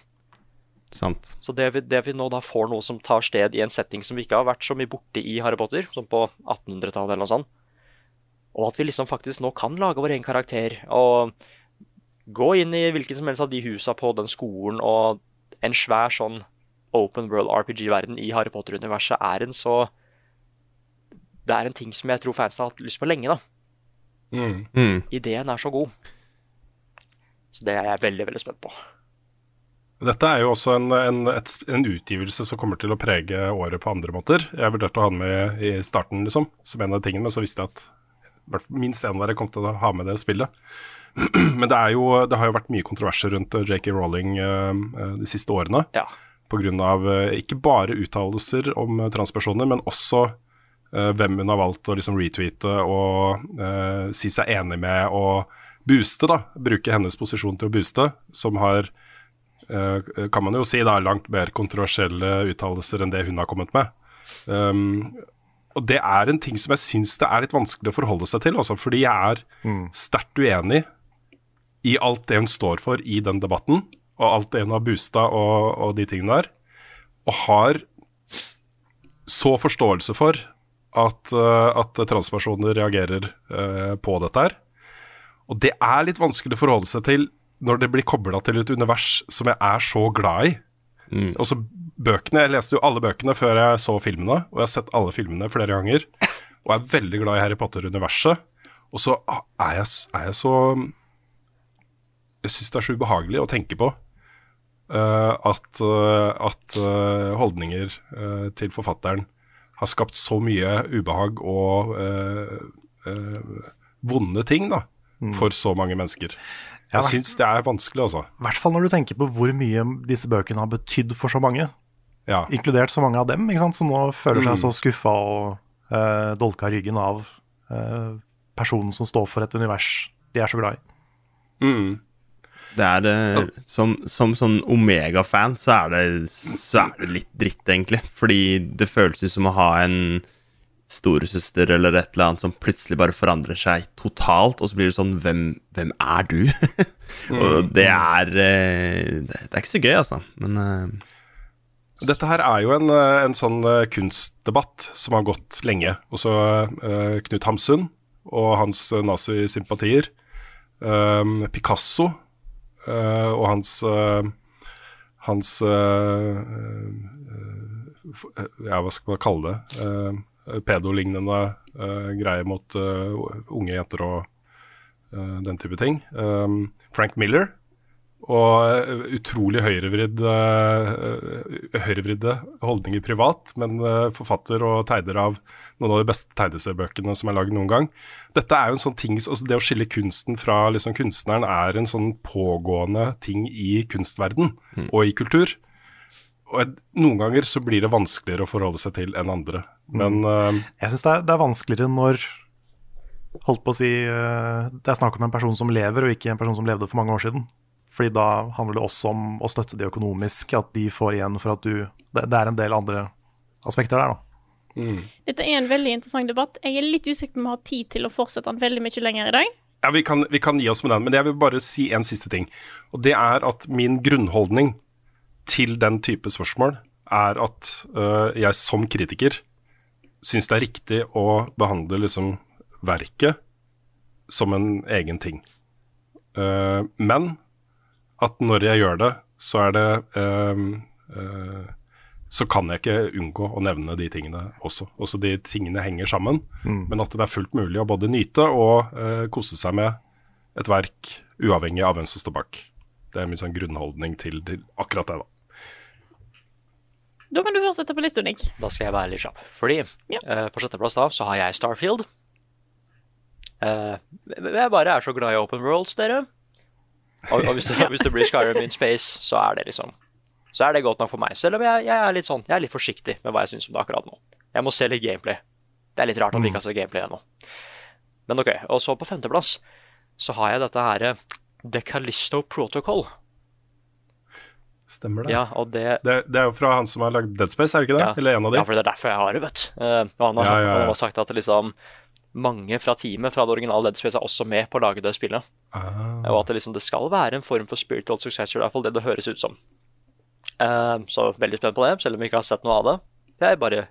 Speaker 5: Sant.
Speaker 4: Så det vi, det vi nå da får noe som tar sted i en setting som vi ikke har vært så mye borte i Harry Potter, som på 1800-tallet eller noe sånt, og at vi liksom faktisk nå kan lage vår egen karakter og gå inn i hvilken som helst av de husa på den skolen og en svær sånn open world RPG-verden i Harry Potter-universet er en så Det er en ting som jeg tror fansen har hatt lyst på lenge, da.
Speaker 3: Mm.
Speaker 5: Mm.
Speaker 4: Ideen er så god. Så det er jeg veldig, veldig spent på.
Speaker 3: Dette er jo også en, en, et, en utgivelse som kommer til å prege året på andre måter. Jeg vurderte å ha den med i starten, liksom, som en av tingene, men så visste jeg at minst én av dere kom til å ha med det spillet. Men det, er jo, det har jo vært mye kontroverser rundt JK Rowling eh, de siste årene.
Speaker 4: Ja.
Speaker 3: Pga. Uh, ikke bare uttalelser om eh, transpersoner, men også eh, hvem hun har valgt å liksom retweete og uh, si seg enig med og booste, da. Bruke hennes posisjon til å booste, som har uh, kan man jo si da, langt mer kontroversielle uttalelser enn det hun har kommet med. Um, og det er en ting som jeg syns det er litt vanskelig å forholde seg til, også, fordi jeg er sterkt uenig i alt det hun står for i den debatten, og alt det hun har boosta og, og de tingene der, og har så forståelse for at, eh, at transpersoner reagerer uh, på dette her. Og det er litt vanskelig å forholde seg til når det blir kobla til et univers som jeg er så glad i.
Speaker 5: Mm.
Speaker 3: Også bøkene. Jeg leste jo alle bøkene før jeg så filmene, og jeg har sett alle filmene flere ganger. Og er veldig glad i Harry Potter-universet. Og så er jeg, er jeg så Jeg syns det er så ubehagelig å tenke på uh, at, uh, at uh, holdninger til forfatteren har skapt så mye ubehag og vonde ting da, for så mange mennesker.
Speaker 2: Ja,
Speaker 3: Jeg syns det er vanskelig, altså.
Speaker 2: I hvert fall når du tenker på hvor mye disse bøkene har betydd for så mange.
Speaker 3: Ja.
Speaker 2: Inkludert så mange av dem, ikke sant? som nå føler seg
Speaker 3: Mm.
Speaker 2: så skuffa og dolka ryggen av personen som står for et univers de er så glad i.
Speaker 3: Mm.
Speaker 5: Det er eh, Som, som sånn Omega-fan så, det- så er det litt dritt, egentlig. Fordi det føles ut som å ha en storesøster eller et eller annet som plutselig bare forandrer seg totalt, og så blir det sånn Hvem, hvem er du? og det er eh, Det er ikke så gøy, altså. Men eh,
Speaker 3: Dette her er jo en, en sånn kunstdebatt som har gått lenge. Også uh, Knut Hamsun og hans nazisympatier. Um, Picasso og hans uh, hans eh, eh, eh, Ja, hva skal man kalle det? Uh, Pedolignende eh, greier mot eh, unge jenter og eh, den type ting. Frank Miller og eh, utrolig høyrevridd, eh, høyrevridde holdninger privat, men eh, forfatter og tegner av noen av de beste tegneseriebøkene som er lagd noen gang. Dette er jo en sånn ting, altså Det å skille kunsten fra liksom, kunstneren er en sånn pågående ting i kunstverden og i kultur. Og noen ganger så blir det vanskeligere å forholde seg til enn andre. Men eh,
Speaker 2: Jeg syns det, det er vanskeligere når holdt på å si, eh, det er snakk om en person som lever, og ikke en person som levde for mange år siden. Fordi da handler det også om å støtte de økonomisk, at de får igjen for at du Det, det er en del andre aspekter der, da.
Speaker 1: Dette er en veldig interessant debatt. Jeg er litt usikker på om vi har tid til å fortsette den veldig mye lenger i dag.
Speaker 3: Ja, vi kan, vi kan gi oss med den, men jeg vil bare si en siste ting. Og det er at min grunnholdning til den type spørsmål er at øh, jeg som kritiker syns det er riktig å behandle liksom verket som en egen ting. Uh, men at når jeg gjør det, så er det uh, eh, så kan jeg ikke unngå å nevne de tingene også. Også de tingene henger sammen,
Speaker 2: Mm.
Speaker 3: men at det er fullt mulig å både nyte og eh, kose seg med et verk uavhengig av hvem som står bak. Det er min sånn grunnholdning til, til akkurat det, da.
Speaker 1: Da kan du fortsette på lista, Nick.
Speaker 4: Da skal jeg være litt kjapp. Fordi eh, på sjetteplass da så har jeg Starfield. Uh, jeg bare er så glad i open worlds, dere. Og, og hvis, det, hvis det blir Skyrim in space, så er det liksom Så er det godt nok for meg. Selv om jeg, jeg er litt sånn Jeg er litt forsiktig med hva jeg syns om det akkurat nå. Jeg må se litt gameplay. Det er litt rart at vi ikke har sett gameplay ennå. Men OK. Og så på femteplass så har jeg dette her eh, The Callisto Protocol.
Speaker 3: Stemmer det.
Speaker 4: Ja, og det
Speaker 3: det. Det er jo fra han som har lagd Dead Space, er det ikke det?
Speaker 4: Ja.
Speaker 3: Eller en av de?
Speaker 4: Ja, for det er derfor jeg har det, vet du. Uh, han har,
Speaker 3: Ja, ja,
Speaker 4: han har sagt at det liksom mange fra teamet fra det originale Dead Space er også med på å lage det spillet.
Speaker 3: Ah.
Speaker 4: Og at det liksom det skal være en form for spiritual successor, i hvert fall det det høres ut som. Eh, så veldig spent på det, selv om vi ikke har sett noe av det. Det er bare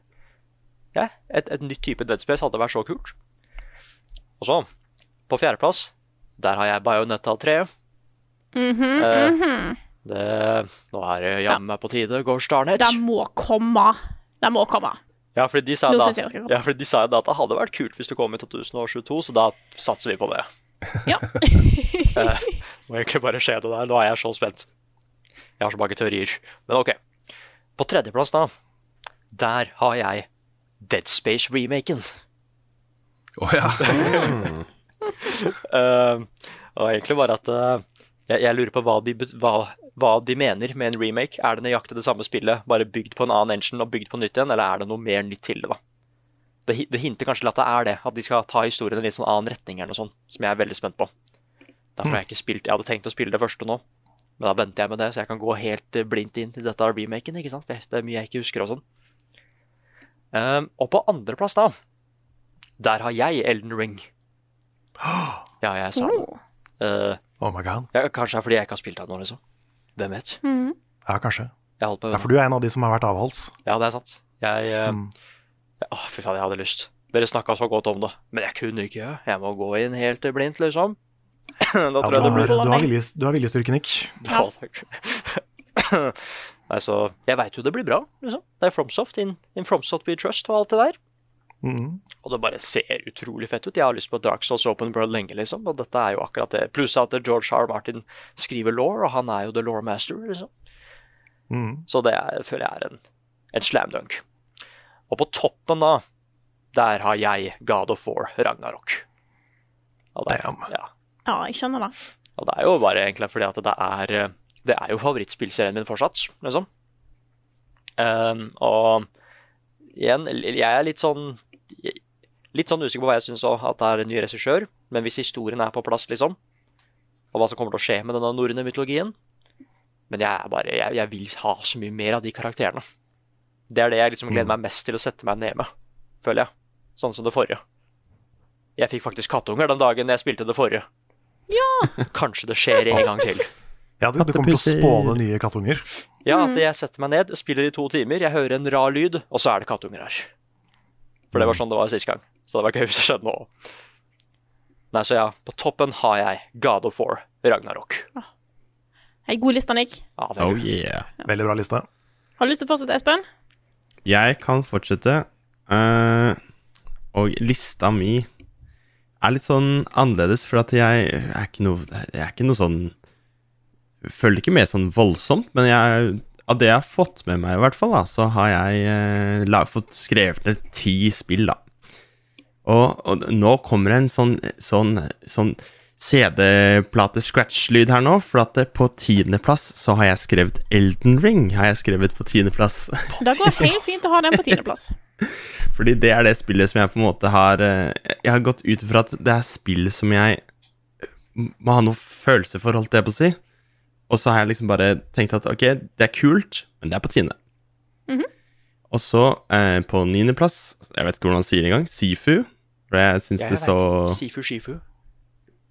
Speaker 4: Ja, et, et nytt type Dead Space hadde vært så kult. Og så, på fjerdeplass, der har jeg Bionetta 3.
Speaker 1: Mhm,
Speaker 4: Eh,
Speaker 1: -hmm.
Speaker 4: Det, nå er det jammen meg på tide, gosh darn it.
Speaker 1: Det må komme. Det må komme.
Speaker 4: Ja, fordi de sa da, ja, fordi de sa da at det hadde vært kult hvis det kom i 2022, så da satser vi på det.
Speaker 1: Ja.
Speaker 4: Eh, må egentlig bare skje det der. Nå er jeg så spent. Jeg har så mange teorier. Men OK. På tredjeplass, da, der har jeg Dead Space-remaken.
Speaker 3: Å ja.
Speaker 4: uh, og egentlig bare at uh, jeg, jeg lurer på hva de, hva, hva de mener med en remake. Er det nøyaktig det samme spillet, bare bygd på en annen engine og bygd på nytt igjen, eller er det noe mer nytt til det? da? Det, det hinter kanskje til at det er det, at de skal ta historien i en litt sånn annen retning, eller noe sånt, som jeg er veldig spent på. Derfor har jeg ikke spilt Jeg hadde tenkt å spille det første nå, men da venter jeg med det, så jeg kan gå helt eh, blindt inn til dette remaken. ikke sant? Det er mye jeg ikke husker og sånn. Eh, og på andreplass, da, der har jeg Elden Ring. Ja, jeg sa det. Uh,
Speaker 2: Oh my god.
Speaker 4: ja, kanskje det er fordi jeg ikke har spilt det nå, liksom. Hvem vet?
Speaker 1: Mm.
Speaker 2: Ja, kanskje.
Speaker 4: Jeg på
Speaker 2: Ja, for du er en av de som har vært avholds.
Speaker 4: Ja, det er sant. Jeg uh,
Speaker 2: Mm.
Speaker 4: Åh, fy faen, jeg hadde lyst. Dere snakka så godt om det, men jeg kunne ikke. Jeg må gå inn helt blindt, liksom. Da
Speaker 2: Ja,
Speaker 4: tror
Speaker 2: du,
Speaker 4: jeg det blir
Speaker 2: du, har vilje, du har viljestyrke, Nick.
Speaker 4: Ja, Nei, så jeg veit jo det blir bra, liksom. Det er Fromsoft, in, in Fromsoft we trust og alt det der.
Speaker 2: Mm.
Speaker 4: Og det bare ser utrolig fett ut. Jeg har lyst på Dark Souls Open World lenge, liksom. Og dette er jo akkurat det. Pluss at George. R. Martin skriver law, og han er jo the law master, liksom.
Speaker 2: Mm.
Speaker 4: Så det er, føler jeg er en, en slam dunk. Og på toppen, da, der har jeg God of War Ragnarok. Og der,
Speaker 2: Damn.
Speaker 4: ja.
Speaker 1: Ja, jeg skjønner det.
Speaker 4: Og det er jo bare egentlig fordi at det er eh, Det er jo favorittspillserien min fortsatt, liksom. Um, og igjen, jeg er litt sånn Litt sånn usikker på hva jeg syns òg, at det er en ny regissør. Men hvis historien er på plass, liksom, og hva som kommer til å skje med denne norrøne mytologien Men jeg er bare jeg, jeg vil ha så mye mer av de karakterene. Det er det jeg liksom gleder meg mest til å sette meg ned med, føler jeg. Sånn som det forrige. Jeg fikk faktisk kattunger den dagen jeg spilte det forrige. Kanskje det skjer en gang til.
Speaker 2: Ja, du, du kommer til å spåne nye kattunger.
Speaker 4: Ja, at jeg setter meg ned, spiller i to timer, jeg hører en rar lyd, og så er det kattunger her. For det var sånn det var sist gang. Så det var gøy hvis det skjedde nå. Nei, så ja, på toppen har jeg God of War, Ragnarok.
Speaker 1: Hei, god liste, Nick.
Speaker 4: Ja, det
Speaker 5: Oh yeah.
Speaker 2: Veldig bra liste.
Speaker 1: Har du lyst til å fortsette, Espen?
Speaker 5: Jeg kan fortsette. Uh, og lista mi er litt sånn annerledes, for at jeg er ikke noe Jeg er ikke noe sånn Følger ikke med sånn voldsomt, men jeg, av det jeg har fått med meg, i hvert fall, da, så har jeg eh, la, fått skrevet ned ti spill, da. Og, og nå kommer det en sånn, sånn, sånn CD-plate-scratch-lyd her nå, for at på tiendeplass så har jeg skrevet Elden Ring. Har jeg skrevet på tiendeplass.
Speaker 1: Det går helt fint å ha den på tiendeplass.
Speaker 5: Fordi det er det spillet som jeg på en måte har eh, Jeg har gått ut ifra at det er spill som jeg må ha noe følelse for, holdt jeg på å si. Og så har jeg liksom bare tenkt at ok, det er kult, men det er på tiende.
Speaker 1: Mhm.
Speaker 5: Og så eh, på niendeplass, jeg vet ikke hvordan man sier det engang, Sifu. For jeg syns det så
Speaker 4: Sifu, Sifu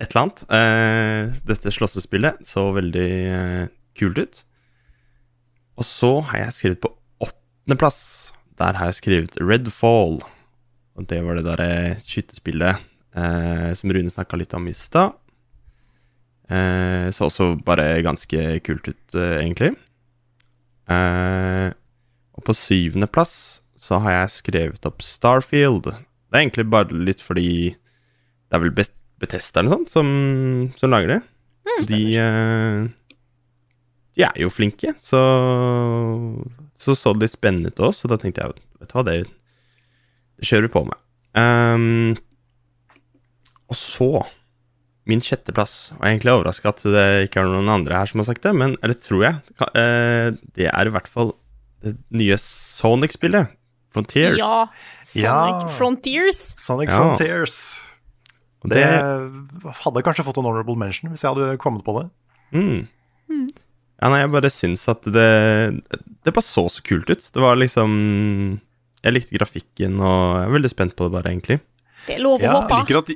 Speaker 5: et eller annet. Eh, dette slåssespillet så veldig eh, kult ut. Og så har jeg skrevet på åttendeplass. Der har jeg skrevet Redfall. Og det var det derre skytespillet eh, som Rune snakka litt om i stad. Eh, så også bare ganske kult ut, eh, egentlig. Eh, og på syvendeplass så har jeg skrevet opp Starfield. Det er egentlig bare litt fordi det er vel Betesta eller noe sånt som, som lager det. de, eh, de er jo flinke, så så så det litt spennende ut òg, så da tenkte jeg vet du hva, det, det kjører vi på med. Um, og så Min sjetteplass. Og jeg er egentlig overraska at det ikke er noen andre her som har sagt det, men eller tror jeg. Eh, Det er i hvert fall det nye Sonic-spillet. Frontiers.
Speaker 1: Ja. Sonic
Speaker 2: Ja.
Speaker 1: Frontiers.
Speaker 2: Sonic
Speaker 5: Ja.
Speaker 2: Frontiers. Det
Speaker 5: det,
Speaker 2: hadde kanskje fått en honorable mention hvis jeg hadde kommet på det.
Speaker 5: Mm. Ja, nei, jeg bare syns at det Det bare så så kult ut. Det var liksom Jeg likte grafikken, og jeg er veldig spent på det, bare, egentlig.
Speaker 1: Det er lov å
Speaker 2: Ja,
Speaker 1: håpe.
Speaker 3: Jeg liker, at,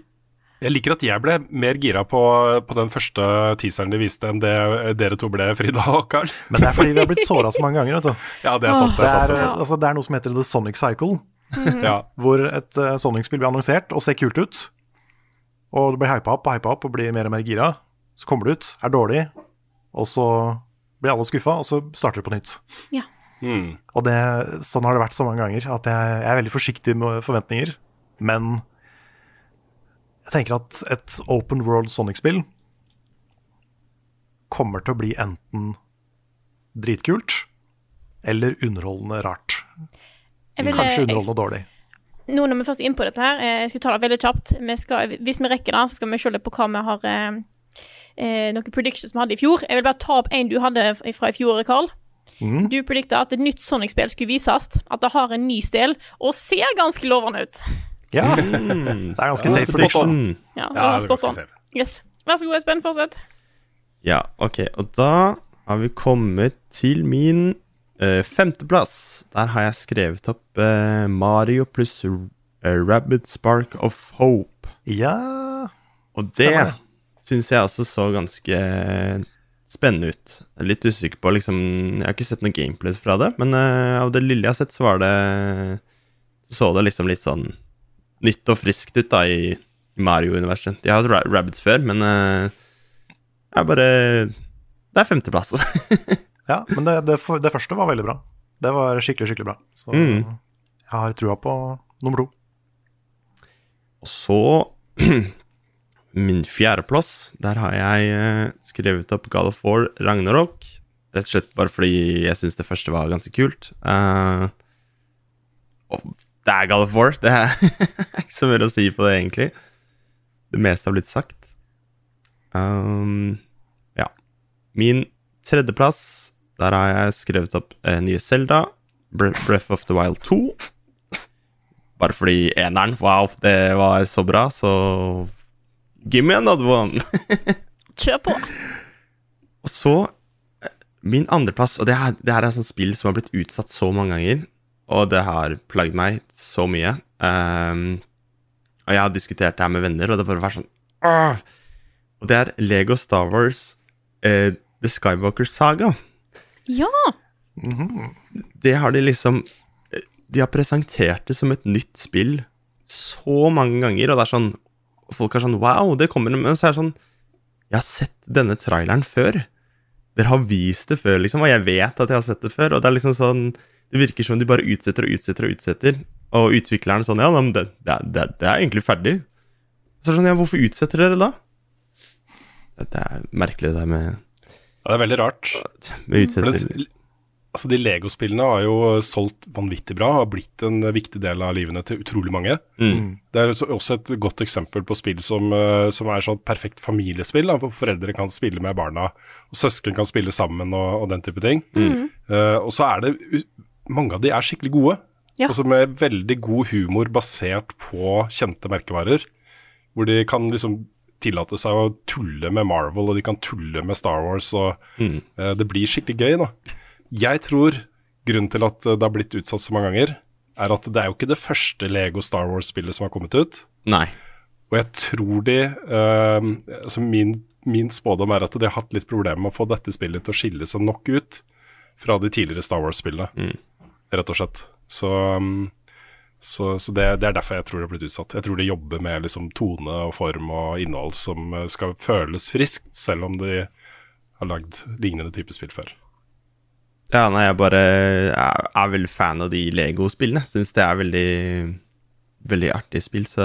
Speaker 3: jeg liker at jeg ble mer gira på, på den første teaseren de viste, enn det dere to ble, Frida og Carl.
Speaker 2: Men det er fordi vi har blitt såra så mange ganger. vet du.
Speaker 3: Ja, det er sant. Det
Speaker 2: Det
Speaker 3: er sant,
Speaker 2: er,
Speaker 3: det er sant.
Speaker 2: altså, det er noe som heter The Sonic Cycle,
Speaker 3: Ja.
Speaker 2: hvor et uh, Sonic-spill blir annonsert og ser kult ut. Og det blir hypa opp og hypa opp og blir mer og mer gira. Så kommer det ut, er dårlig, og så blir alle skuffa, og så starter det på nytt.
Speaker 3: Mm.
Speaker 2: Og det, sånn har det vært så mange ganger at jeg, jeg er veldig forsiktig med forventninger. Men jeg tenker at et open world Sonic-spill kommer til å bli enten dritkult eller underholdende rart.
Speaker 1: Vil-
Speaker 2: Kanskje
Speaker 1: jeg-
Speaker 2: underholdende dårlig.
Speaker 1: Nå når vi først er inne på dette her, eh, jeg skal ta det veldig kjapt. Vi skal, hvis vi rekker det, så skal vi se litt på hva vi har eh, eh, Noen predictions vi hadde i fjor. Jeg vil bare ta opp en du hadde fra i fjor, Karl.
Speaker 2: Mm.
Speaker 1: Du predikta at et nytt Sonic-spill skulle vises. At det har en ny stil, og ser ganske lovende ut.
Speaker 2: Ja,
Speaker 5: Mm.
Speaker 2: det er ganske safe prediction.
Speaker 1: Ja, det
Speaker 3: er
Speaker 1: spot on. Yes. Vær så god, Espen. Fortsett.
Speaker 5: Ja, ok. Og da har vi kommet til min uh, femteplass. Der har jeg skrevet opp uh, Mario pluss uh, Rabbit Spark of Hope.
Speaker 2: Ja
Speaker 5: Og det
Speaker 2: Stemmer.
Speaker 5: Syns jeg også så ganske spennende ut. Er litt usikker på liksom Jeg har ikke sett noe gameplay fra det, men eh, av det lille jeg har sett, så var det Så det liksom litt sånn nytt og friskt ut da i Mario-universet. De har hatt ra- rabbits før, men jeg jeg bare Det er femteplass.
Speaker 2: Ja, men det, det, det første var veldig bra. Det var skikkelig, skikkelig bra. Så
Speaker 5: Mm.
Speaker 2: jeg har trua på nummer to.
Speaker 5: Og så Min fjerdeplass, der har jeg eh, skrevet opp God of War Ragnarok. Rett og slett bare fordi jeg syns det første var ganske kult. Uh, og det er God of War. Det er ikke så mye å si på det, egentlig. Det meste har blitt sagt. Um, ja. Min tredjeplass, der har jeg skrevet opp eh, nye Zelda, Breath of the Wild 2. Bare fordi eneren, wow, det var så bra, så Give me another one.
Speaker 1: Kjør på.
Speaker 5: Og så eh, Min andreplass, og det her, det her er sånn spill som har blitt utsatt så mange ganger, og det har plagd meg så mye. Um, og jeg har diskutert det her med venner, og det har bare vært sånn Åh! Og det er Lego Star Wars uh, The Skywalker Saga.
Speaker 1: Ja.
Speaker 5: Det har de liksom De har presentert det som et nytt spill så mange ganger, og det er sånn Folk er sånn Wow, det kommer Men så er det sånn Jeg har sett denne traileren før. Dere har vist det før, liksom, og jeg vet at jeg har sett det før. Og det er liksom sånn Det virker som de bare utsetter og utsetter og utsetter. Og utvikleren sånn Ja, men det, det, det, det er egentlig ferdig. Så er det sånn Ja, hvorfor utsetter dere da? Det er merkelig, det der med,
Speaker 3: Ja, det er veldig rart.
Speaker 5: med
Speaker 3: det, altså De Lego-spillene har jo solgt vanvittig bra, har blitt en viktig del av livene til utrolig mange.
Speaker 5: Mm.
Speaker 3: Det er også et godt eksempel på spill som, eh, som er sånn perfekt familiespill, da, hvor foreldre kan spille med barna, og søsken kan spille sammen og, og den type ting.
Speaker 1: Mm.
Speaker 3: Uh, og så er det Mange av de er skikkelig gode.
Speaker 1: Ja.
Speaker 3: Altså Med veldig god humor basert på kjente merkevarer. Hvor de kan liksom tillate seg å tulle med Marvel, og de kan tulle med Star Wars. og
Speaker 5: Mm.
Speaker 3: uh, Det blir skikkelig gøy, da. Jeg tror grunnen til at det har blitt utsatt så mange ganger, er at det er jo ikke det første Lego Star Wars-spillet som har kommet ut.
Speaker 5: Nei.
Speaker 3: Og jeg tror de altså min, min spådom er at de har hatt litt problemer med å få dette spillet til å skille seg nok ut fra de tidligere Star Wars-spillene,
Speaker 5: Mm.
Speaker 3: rett og slett. Så, um, så, så det, det er derfor jeg tror det har blitt utsatt. Jeg tror de jobber med liksom tone og form og innhold som eh, skal føles friskt, selv om de har lagd lignende type spill før.
Speaker 5: Ja, nei, jeg bare er, er veldig fan av de Lego-spillene. Syns det er veldig Veldig artig spill, så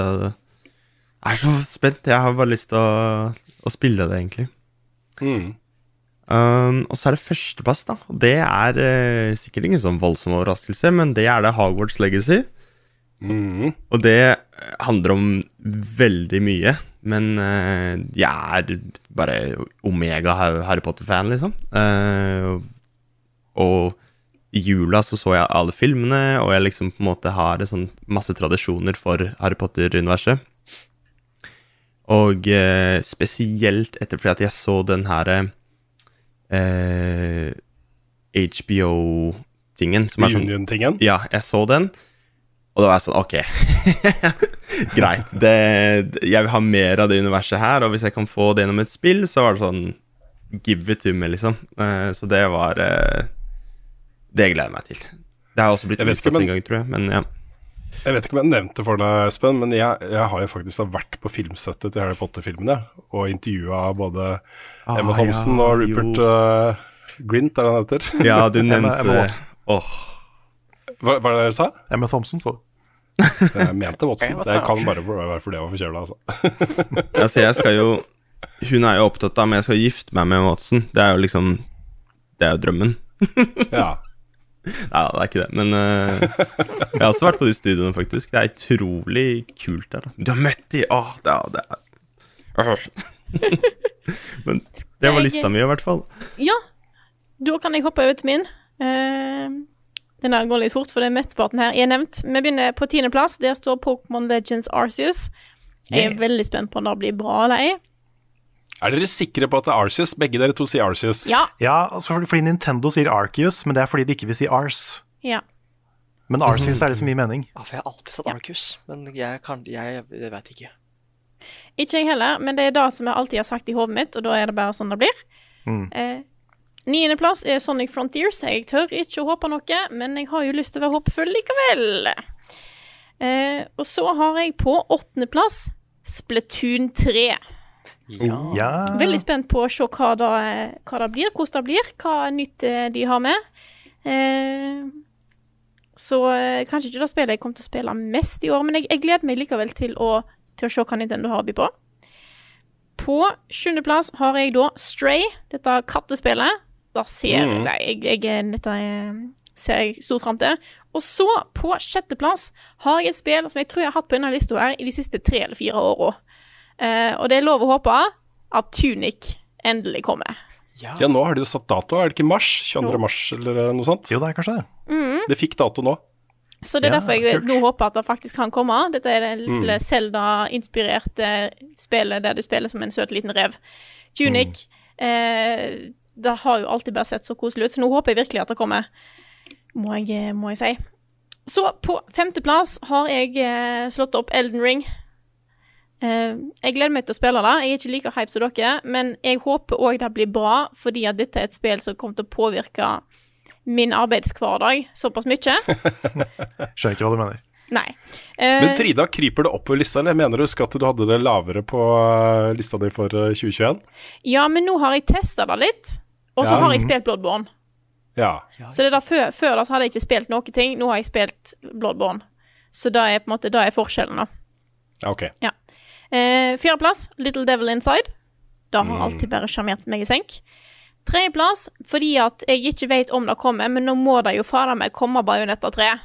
Speaker 5: jeg er så spent. Jeg har bare lyst til å, å spille det, egentlig.
Speaker 3: Mm.
Speaker 5: Um, og så er det førsteplass, da. Og det er eh, sikkert ingen sånn voldsom overraskelse, men det er det Hogwarts Legacy.
Speaker 3: Mm.
Speaker 5: Og det handler om veldig mye. Men uh, jeg er bare omega Harry Potter-fan, liksom. Eh, og i jula så så jeg alle filmene, og jeg liksom på en måte har sånn masse tradisjoner for Harry Potter-universet. Og eh, spesielt etter fordi at jeg så den her eh, HBO-tingen. er sånn-? Ja, jeg så den, og da var jeg sånn Ok, greit. Det, jeg vil ha mer av det universet her, og hvis jeg kan få det gjennom et spill, så var det sånn Give it to me, liksom. Eh, så det var eh, Det gleder jeg meg til. Det har også blitt
Speaker 3: ikke,
Speaker 5: utsatt
Speaker 3: men-
Speaker 5: en gang, tror jeg, men ja.
Speaker 3: Jeg vet ikke om jeg nevnte for deg, Espen, men jeg, jeg har jo faktisk da vært på filmsettet til Harry Potter-filmene og intervjua både
Speaker 5: Ah,
Speaker 3: Emma Thompson
Speaker 5: ja,
Speaker 3: og Rupert uh, Grint, er det han heter?
Speaker 5: Ja, du nevnte
Speaker 2: Emma Watson.
Speaker 5: Åh,
Speaker 3: Hva hva er det dere sa?
Speaker 2: Emma Thompson, sa du.
Speaker 3: Jeg mente Watson. Det kan bare være fordi jeg var forkjøla, altså.
Speaker 5: altså, jeg skal jo Hun er jo opptatt av om jeg skal gifte meg med Watson. Det er jo liksom Det er jo drømmen.
Speaker 3: Ja.
Speaker 5: Nei, det er ikke det, men uh, Jeg har også vært på de studioene, faktisk. Det er utrolig kult der. da Du har møtt de! Åh, det er, det er. Men det var lista mi, i hvert fall.
Speaker 1: Ja. Da kan jeg hoppe over til min. Uh, den der går litt fort, for det er mesteparten her er nevnt. Vi begynner på tiendeplass. Der står Pokémon Legends Arceus. Jeg er veldig spent på om det blir bra eller ei.
Speaker 3: Er dere sikre på at det er Arceus? Begge dere to sier Arceus.
Speaker 1: Ja.
Speaker 2: Ja, altså fordi, fordi Nintendo sier Arceus, men det er fordi de ikke vil si Ars.
Speaker 1: ja.
Speaker 2: Men Arceus er det så mye mening.
Speaker 4: Ja, for jeg har alltid sagt Arcus, men jeg kan Jeg, jeg vet ikke.
Speaker 1: Ikke jeg heller, men det er det som jeg alltid har sagt i hodet mitt, og da er det bare sånn det blir.
Speaker 2: Mm.
Speaker 1: Eh, Niendeplass er Sonic Frontiers. Jeg tør ikke å håpe noe, men jeg har jo lyst til å være håpefull likevel. Eh, og så har jeg på åttendeplass Splatoon 3.
Speaker 2: Ja.
Speaker 1: Veldig spent på å se hva det, hva det blir, hvordan det blir, hva nytt eh, de har med. Eh, så eh, kanskje ikke det spillet jeg kommer til å spille mest i år, men jeg, jeg gleder meg likevel til å, til å se hva Nintendo har å by på. På sjuendeplass har jeg da Stray, dette kattespillet. Da ser
Speaker 6: Mm.
Speaker 1: Nei, jeg, jeg, dette er, ser jeg stort fram til. Og så, på sjetteplass, har jeg et spill som jeg tror jeg har hatt på denne lista her i de siste tre eller fire åra. Eh, og det er lov å håpe at Tunic endelig kommer.
Speaker 3: Ja, nå har de jo satt dato, er det ikke mars? 22. mars eller noe sånt?
Speaker 2: Jo, det er kanskje det.
Speaker 1: Mm.
Speaker 3: Det fikk dato nå.
Speaker 1: Så det er
Speaker 3: Ja,
Speaker 1: derfor jeg
Speaker 3: kult.
Speaker 1: nå håper at det faktisk kan komme. Dette er det lille
Speaker 3: Mm.
Speaker 1: Zelda-inspirerte spillet der du spiller som en søt liten rev. Tunic. Eh, det har jo alltid bare sett så koselig ut, så nå håper jeg virkelig at det kommer, må jeg, må jeg si. Så på femteplass har jeg eh, slått opp Elden Ring. Eh, jeg gleder meg til å spille det. Jeg er ikke like hype som dere, men jeg håper òg det blir bra, fordi at dette er et spill som kommer til å påvirke min arbeidshverdag såpass mye.
Speaker 2: Skjønner ikke hva du mener.
Speaker 1: Nei. Eh,
Speaker 3: Men Frida, kryper det oppover lista, eller mener du at du hadde det lavere på eh, lista di for eh, 2021?
Speaker 1: ja, men nå har jeg testa det litt, og så
Speaker 3: Ja.
Speaker 1: har jeg spilt Bloodborne.
Speaker 3: Ja.
Speaker 1: Så det der før, før da så hadde jeg ikke spilt noen ting, nå har jeg spilt Bloodborne. Så det er på en måte det er forskjellen, da.
Speaker 3: ja, ok.
Speaker 1: Ja. Eh, Fjerdeplass, Little Devil Inside. Det har
Speaker 3: Mm.
Speaker 1: alltid bare sjarmert meg i senk. Tredjeplass, fordi at jeg ikke vet om det kommer, men nå må det jo fader meg komme Bajonetta 3.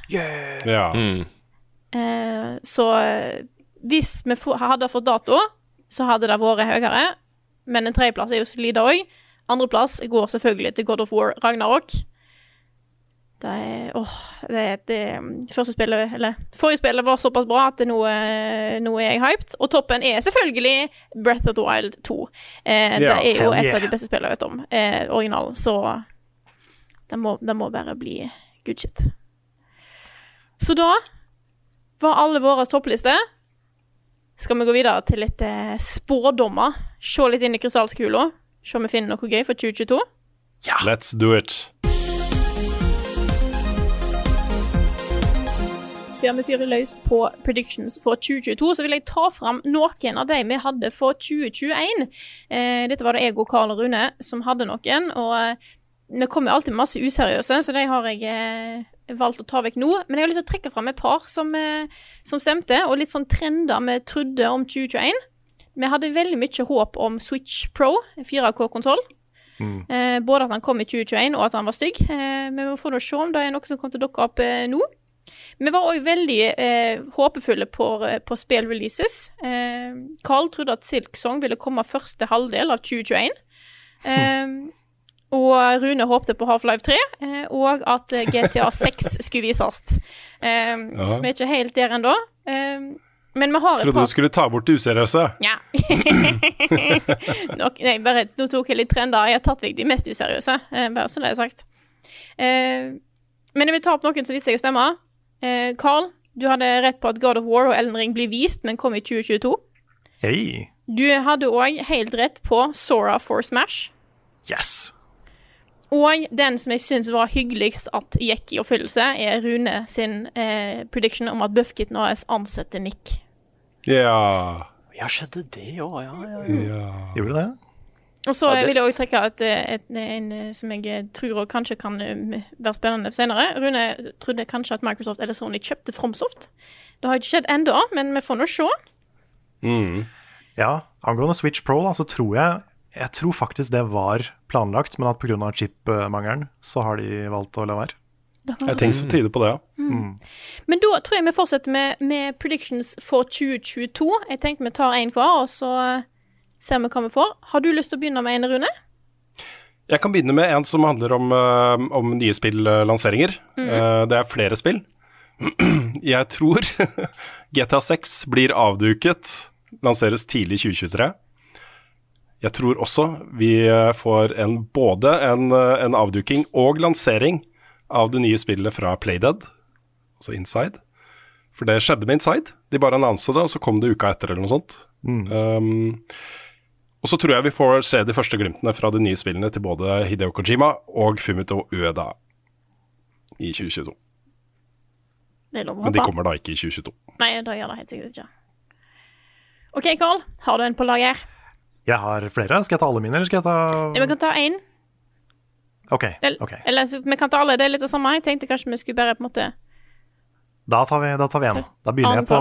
Speaker 3: Ja.
Speaker 1: Eh, så eh, hvis vi hadde fått dato, så hadde det vært høyere. Men en tredjeplass er jo solid òg. Andreplass går selvfølgelig til God of War Ragnarok. Det er Åh, det, det Første spillet, eller forrige spillet var såpass bra at nå, eh, nå er jeg hyped. Og toppen er selvfølgelig Breath of the Wild 2. Eh, det er jo et
Speaker 6: yeah.
Speaker 1: av de beste spillene jeg vet om. Eh, originalen. Så det må, det må bare bli good shit. Så da var alle våre topplister. Skal vi gå videre til litt eh, spådommer? Se litt inn i krystallkula. Se om vi finner noe gøy for 2022.
Speaker 3: Let's do it.
Speaker 1: Før vi fyrer løs på predictions for 2022, så vil jeg ta fram noen av de vi hadde for 2021. Eh, dette var det jeg og Karl og Rune som hadde noen, og eh, vi kommer alltid med masse useriøse, så de har jeg eh, valgt å ta vekk nå. Men jeg har lyst til å trekke fram et par som, eh, som stemte, og litt sånn trender vi trodde om 2021. Vi hadde veldig mye håp om Switch Pro, 4K-konsoll. Eh, både at han kom i 2021 og at han var stygg. Eh, men vi får nå se om det er noe som kommer til å dukke opp eh, nå. Vi var òg veldig eh, håpefulle på, på spillreleases. Eh, Carl trodde at Silk Song ville komme første halvdel av 2021. Eh, og Rune håpte på Half-Life 3, eh, og at eh, GTA 6 skulle vises. Eh,
Speaker 3: Ja.
Speaker 1: Så vi er ikke helt der ennå. Eh, men vi har et
Speaker 3: Trodde
Speaker 1: par
Speaker 3: du skulle ta bort det useriøse.
Speaker 1: ja. Nok, nei, bare, nå tok jeg litt trender. Jeg har tatt vekk de mest useriøse, eh, bare så det er sagt. Eh, men jeg vil ta opp noen som viste seg å stemme. Eh, Carl, du hadde rett på at God of War og Elden Ring blir vist, men kom i 2022.
Speaker 2: Hei.
Speaker 1: Du hadde òg helt rett på Sora for Smash.
Speaker 2: Yes.
Speaker 1: Og den som jeg syns var hyggeligst at gikk i oppfyllelse, er Rune sin eh, prediction om at Buffkitten AS ansetter Nick.
Speaker 3: Ja.
Speaker 4: Ja, skjedde det òg? Ja, ja,
Speaker 3: ja.
Speaker 2: Gjorde det?
Speaker 1: Og så
Speaker 4: Ja, det-
Speaker 1: vil jeg òg trekke at et, en eh, som jeg eh, tror og kanskje kan eh, være spennende senere. Rune trodde kanskje at Microsoft eller Sony kjøpte Fromsoft. Det har ikke skjedd ennå, men vi får nå se.
Speaker 2: Ja, angående Switch Pro, da, så tror jeg Jeg tror faktisk det var planlagt, men at pga. chip-mangelen så har de valgt å la være.
Speaker 3: Jeg tenker som tyder på det, ja.
Speaker 1: Mm. Men da tror jeg vi fortsetter med, med predictions for 2022. Jeg tenker vi tar én hver, og så eh, ser vi hva vi får. Har du lyst til å begynne med en, Rune?
Speaker 3: Jeg kan begynne med en som handler om, eh, om nye spillanseringer.
Speaker 1: Mm.
Speaker 3: Eh, det er flere spill. Jeg tror GTA 6 blir avduket, lanseres tidlig 2023. Jeg tror også vi eh, får en, både en, en avduking og lansering av det nye spillet fra Playdead, altså Inside. For det skjedde med Inside. De bare annonset det, og så kom det uka etter eller noe sånt. Um, og så tror jeg vi får se de første glimtene fra de nye spillene til både Hideo Kojima og Fumito Ueda i 2022.
Speaker 1: Det er lov å
Speaker 3: Men de kommer da ikke i 2022.
Speaker 1: Nei, da gjør det helt sikkert ikke. OK, Carl. Har du en på lager?
Speaker 2: Jeg har flere. Skal jeg ta alle mine, eller skal jeg ta
Speaker 1: Ja, Vi kan ta én.
Speaker 2: OK.
Speaker 1: Eller,
Speaker 2: ok.
Speaker 1: eller vi kan ta alle. Det er litt det samme. Jeg tenkte kanskje vi skulle bare på en måte
Speaker 2: Da tar vi, da tar vi en. Da begynner jeg på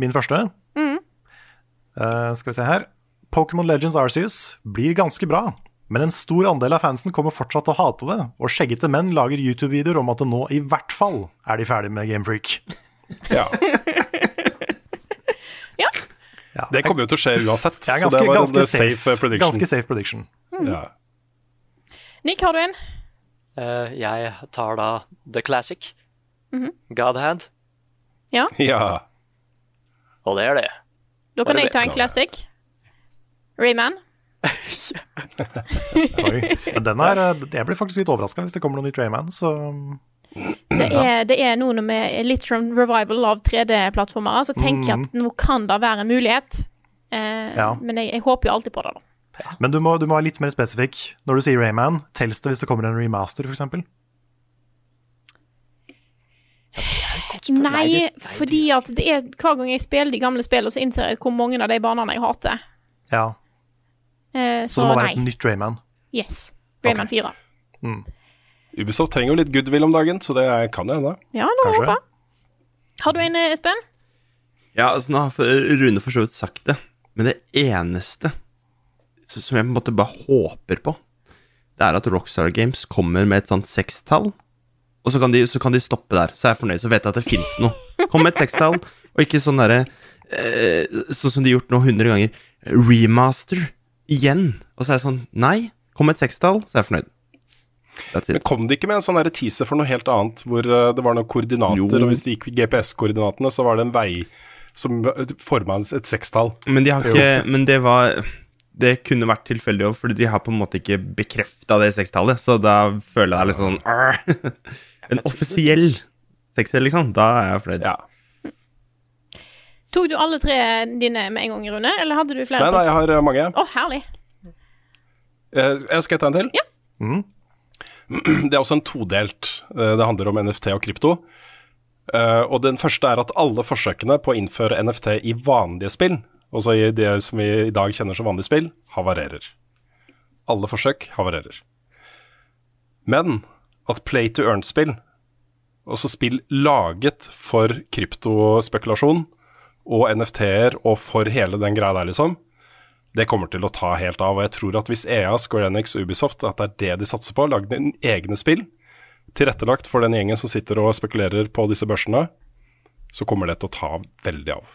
Speaker 2: min første.
Speaker 1: Mm.
Speaker 2: Uh, skal vi se her. Pokémon Legends Arceus blir ganske bra, men en stor andel av fansen kommer fortsatt til å hate det, og skjeggete menn lager YouTube-videoer om at det nå i hvert fall er de ferdig med Game Freak.
Speaker 3: Ja.
Speaker 1: Ja.
Speaker 2: Ja,
Speaker 3: Det kommer jo til å skje uansett.
Speaker 2: ja, ganske,
Speaker 3: så det var
Speaker 2: ganske,
Speaker 3: en
Speaker 2: safe,
Speaker 3: safe prediction.
Speaker 2: ganske safe prediction.
Speaker 3: Ja.
Speaker 1: Nick, har du en?
Speaker 4: Uh, jeg tar da The Classic.
Speaker 1: Mm
Speaker 4: -hmm. Godhand.
Speaker 1: Ja.
Speaker 3: ja.
Speaker 4: Og det er det.
Speaker 1: Da kan jeg ta en classic. Rayman.
Speaker 2: Oi. Men den er, eh, jeg blir faktisk litt overraska hvis det kommer noe nytt Rayman, så
Speaker 1: Det er, det er noe med litt sånn revival av 3D-plattformer, så tenker jeg at nå kan det være en mulighet. Eh,
Speaker 2: Ja.
Speaker 1: Men jeg, jeg håper jo alltid på det, da.
Speaker 2: Men du må, du må være litt mer spesifikk. Når du sier Rayman, telles det hvis det kommer en remaster, f.eks.?
Speaker 1: Nei, fordi at det er hver gang jeg spiller de gamle spillene, så innser jeg hvor mange av de banene jeg hater.
Speaker 2: Ja.
Speaker 1: Eh,
Speaker 2: Så
Speaker 1: så
Speaker 2: det må være
Speaker 1: nei.
Speaker 2: et nytt Rayman.
Speaker 1: Yes. Rayman 4.
Speaker 3: Ubisoft trenger jo litt goodwill om dagen, så det kan jo hende.
Speaker 1: Ja, nå
Speaker 2: Kanskje.
Speaker 1: håper jeg. Har du en, eh, Espen?
Speaker 5: Ja, altså nå har Rune for så vidt sagt det, men det eneste som jeg på en måte bare håper på, det er at Rockstar Games kommer med et sånt sekstall, og så kan, de, så kan de stoppe der. Så er jeg fornøyd, så vet jeg at det fins noe. Kom med et sekstall, og ikke sånn derre eh, Sånn som de har gjort nå hundre ganger. Remaster igjen. Og så er jeg sånn Nei, kom med et sekstall, så er jeg fornøyd.
Speaker 3: Men kom de ikke med en sånn teaser for noe helt annet, hvor eh, det var noen koordinater,
Speaker 5: Jo.
Speaker 3: og hvis det gikk GPS-koordinatene, så var det en vei som forma et sekstall?
Speaker 5: Men de har ikke Men det var Det kunne vært tilfeldig òg, fordi de har på en måte ikke bekrefta det sekstallet. Så da føler jeg litt sånn «Arr». En offisiell sekser, liksom. Da er jeg fornøyd.
Speaker 3: Ja.
Speaker 1: Tok du alle tre dine med en gang, Rune, eller hadde du flere?
Speaker 3: Nei, nei, jeg har eh, mange.
Speaker 1: Å, herlig.
Speaker 3: Eh, Jeg skal ta en til.
Speaker 1: Ja.
Speaker 2: Mm.
Speaker 3: Det er også en todelt. Eh, Det handler om NFT og krypto. Eh, Og den første er at alle forsøkene på å innføre NFT i vanlige spill, altså i det som vi i dag kjenner som vanlige spill, havarerer. Alle forsøk havarerer. Men at play to earn-spill, altså spill laget for kryptospekulasjon og NFT-er og for hele den greia der, liksom, det kommer til å ta helt av. Og jeg tror at hvis EA, Square Enix og Ubisoft, at det er det de satser på, lage en egne spill tilrettelagt for den gjengen som sitter og spekulerer på disse børsene, så kommer det til å ta veldig av.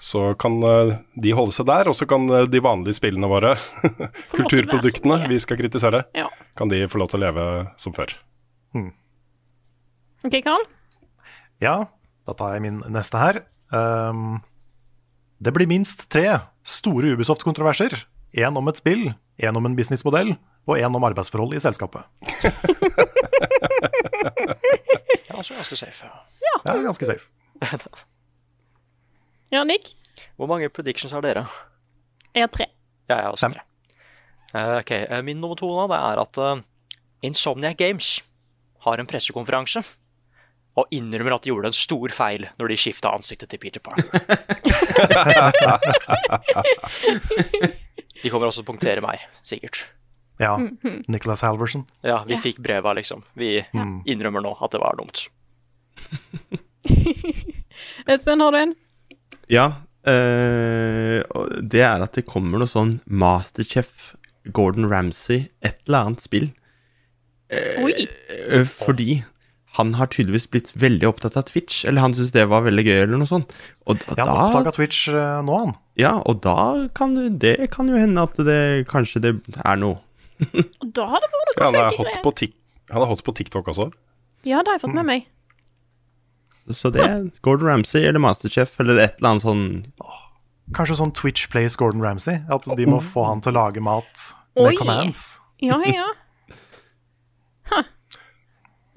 Speaker 3: Så kan eh, de holde seg der, og så kan eh, de vanlige spillene våre, kulturproduktene vi skal kritisere,
Speaker 1: Ja.
Speaker 3: kan de få lov til å leve som før.
Speaker 1: OK, Carl?
Speaker 2: Ja, da tar jeg min neste her. Ehm, det blir minst tre store Ubisoft-kontroverser. Én om et spill, én om en businessmodell og én om arbeidsforhold i selskapet.
Speaker 4: Det er også ganske safe.
Speaker 2: Ja, ganske safe.
Speaker 1: Ja, Nick?
Speaker 4: Hvor mange predictions har dere?
Speaker 1: Jeg har tre.
Speaker 4: Ja, jeg har også
Speaker 2: Fem.
Speaker 4: tre. Uh, ok, eh, Min nummer to nå det er at uh, Insomniac Games har en pressekonferanse og innrømmer at de gjorde en stor feil når de skifta ansiktet til Peter Parker. de kommer også til å punktere meg, sikkert.
Speaker 2: Ja, Nicholas Halverson.
Speaker 4: Ja, vi fikk breva, liksom. Vi innrømmer nå at det var dumt.
Speaker 1: Espen, har du en?
Speaker 5: Ja, Øh, det er at det kommer noe sånn Masterchef Gordon Ramsay, et eller annet spill.
Speaker 1: Oi.
Speaker 5: Eh, fordi han har tydeligvis blitt veldig opptatt av Twitch, eller han syntes det var veldig gøy, eller noe sånt. Og, og
Speaker 2: Ja, han oppdaga
Speaker 5: da,
Speaker 2: Twitch eh, nå, han.
Speaker 5: ja, og da kan det, kan jo hende at det kanskje det er noe.
Speaker 1: Da har det vært noe
Speaker 3: han, er
Speaker 1: funky greier.
Speaker 3: han er hot på TikTok også.
Speaker 1: Ja, det har jeg fått med meg.
Speaker 5: Så det er Gordon Ramsay eller Masterchef eller et eller annet sånn
Speaker 2: Kanskje sånn Twitch plays Gordon Ramsay. At de må få han til å lage mat med
Speaker 1: Oi.
Speaker 2: commands.
Speaker 1: Ja, ja.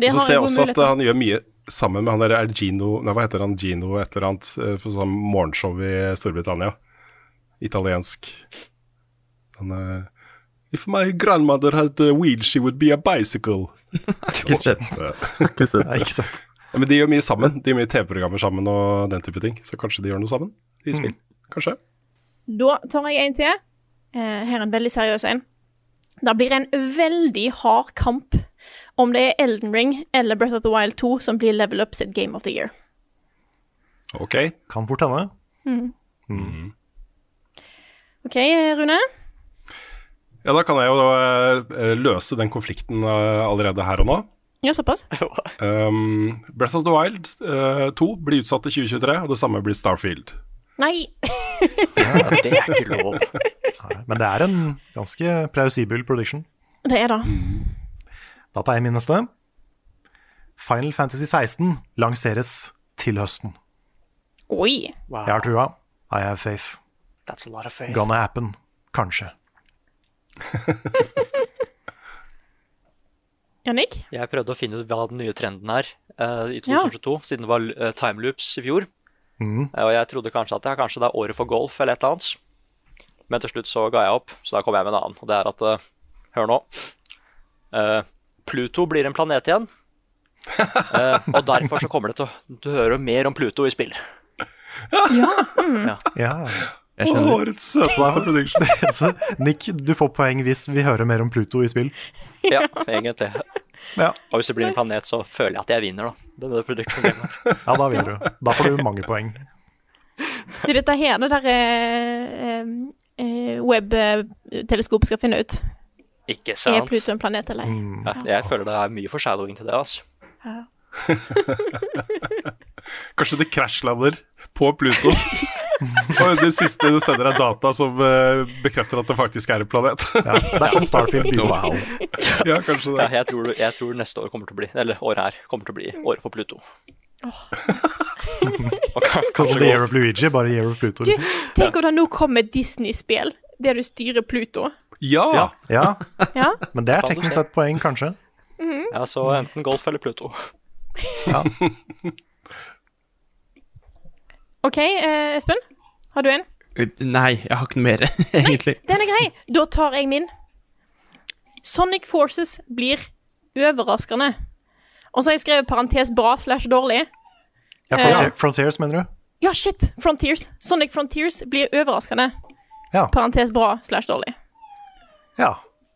Speaker 3: Og så ser
Speaker 1: jeg
Speaker 3: også at
Speaker 1: mulighet
Speaker 3: han gjør mye sammen med han derre er Gino Nei, hva heter han? Gino et eller annet eh, på sånn morgenshow i Storbritannia. Italiensk. Han er If my grandmother had a wheel, she would be a bicycle.
Speaker 5: Ikke
Speaker 2: sant.
Speaker 3: Ja, men de gjør mye sammen. De gjør mye TV-programmer sammen og den type ting. Så kanskje de gjør noe sammen i spill. Kanskje.
Speaker 1: Da tar jeg en til. eh, her er en veldig seriøs en. Det blir en veldig hard kamp om det er Elden Ring eller Breath of the Wild 2 som blir level up sitt Game of the Year.
Speaker 3: Ok.
Speaker 2: Kan fort hende.
Speaker 1: OK, Rune?
Speaker 3: Ja, da kan jeg jo eh, løse den konflikten eh, allerede her og nå.
Speaker 1: Ja, såpass?
Speaker 3: Um, Breath of the Wild uh, 2 blir utsatt til 2023, og det samme blir Starfield.
Speaker 1: Nei!
Speaker 4: Ja, det er ikke lov.
Speaker 2: Nei, Men det er en ganske plausibel prediction.
Speaker 1: Det er det.
Speaker 2: Da tar jeg min neste. Final Fantasy 16 lanseres til høsten.
Speaker 1: Oi.
Speaker 4: Wow.
Speaker 2: Jeg har trua. I have faith.
Speaker 4: That's a lot of faith.
Speaker 2: Gonna happen. Kanskje.
Speaker 1: Jannik?
Speaker 4: Jeg prøvde å finne ut hva den nye trenden er uh, i 2022, siden det var uh, timeloops i fjor.
Speaker 2: Mm.
Speaker 4: Uh, og jeg trodde kanskje at det, kanskje det er året for golf eller et eller annet. Men til slutt så ga jeg opp, så da kom jeg med en annen. Og det er at eh, Hør nå. Eh, Pluto blir en planet igjen. Eh, og derfor så kommer det til å Du hører mer om Pluto i spill.
Speaker 2: Ja.
Speaker 5: Jeg skjønner.
Speaker 3: Årets søteste prediction.
Speaker 2: Nick, du får poeng hvis vi hører mer om Pluto i spill.
Speaker 4: Ja, egentlig.
Speaker 2: Ja,
Speaker 4: Og hvis det blir en planet, så føler jeg at jeg vinner, da. Det er det
Speaker 2: ja da vinner du. Da får du mange poeng.
Speaker 1: Det er dette her det der eh, eh, web-teleskopet skal finne ut.
Speaker 4: Ikke
Speaker 1: Er? Pluto en planet eller ei?
Speaker 2: Mm.
Speaker 4: Ja, jeg føler det er mye foreshadowing til det, altså.
Speaker 3: Kanskje det krasjlander på Pluto. og det siste du sender er data som eh, bekrefter at det faktisk er en planet.
Speaker 2: Ja, det er som Starfield begynner.
Speaker 3: ja, kanskje
Speaker 4: Ja,
Speaker 3: det.
Speaker 4: jeg, tror, jeg tror neste år kommer til å bli Eller året her kommer til å bli året for Pluto. Oh,
Speaker 2: Sånn
Speaker 4: kanskje
Speaker 2: det The Year of Luigi, bare Year of Pluto.
Speaker 1: Du,
Speaker 2: Liksom.
Speaker 1: tenk om det nå kommer Disney-spill der du styrer Pluto.
Speaker 3: Ja!
Speaker 2: Ja, ja,
Speaker 1: Ja?
Speaker 2: men det er teknisk sett poeng, kanskje.
Speaker 4: Ja, så enten golf eller Pluto. ja.
Speaker 1: OK, eh, Espen? Har du en?
Speaker 5: Nei, jeg har ikke noe mer, egentlig.
Speaker 1: Den er grei. Da tar jeg min. Sonic Forces blir overraskende. Og så har jeg skrevet parentes bra slash dårlig.
Speaker 2: Ja, Frontier, Frontiers, mener du?
Speaker 1: Ja, shit! Frontiers. Sonic Frontiers blir overraskende.
Speaker 2: Ja.
Speaker 1: Parentes bra slash dårlig.
Speaker 2: Ja.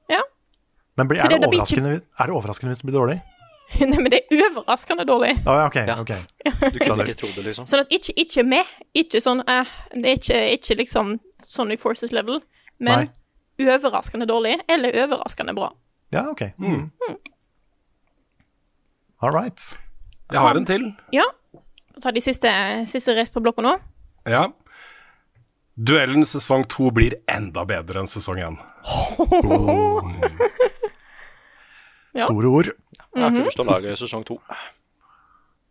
Speaker 1: Ja.
Speaker 2: Men blir, er, det
Speaker 1: det- det blir
Speaker 2: overraskende, er det overraskende hvis det blir dårlig?
Speaker 1: Nei, men det er overraskende dårlig.
Speaker 2: Å ja, ok.
Speaker 4: Ja.
Speaker 2: ok.
Speaker 4: Du klarer ikke tro det, liksom.
Speaker 1: Sånn at ikke, ikke med. Ikke sånn uh, Det er ikke, ikke liksom Sonic Forces level, men overraskende dårlig eller overraskende bra.
Speaker 2: Ja, ok. Mm. All right.
Speaker 3: Jeg har en til.
Speaker 1: Ja. Få ta de siste, siste rest på blokka nå.
Speaker 3: Ja. Duellen sesong to blir enda bedre enn sesong én.
Speaker 1: Oh.
Speaker 2: Store ord.
Speaker 4: Jeg har ikke lyst til å lage sesong to.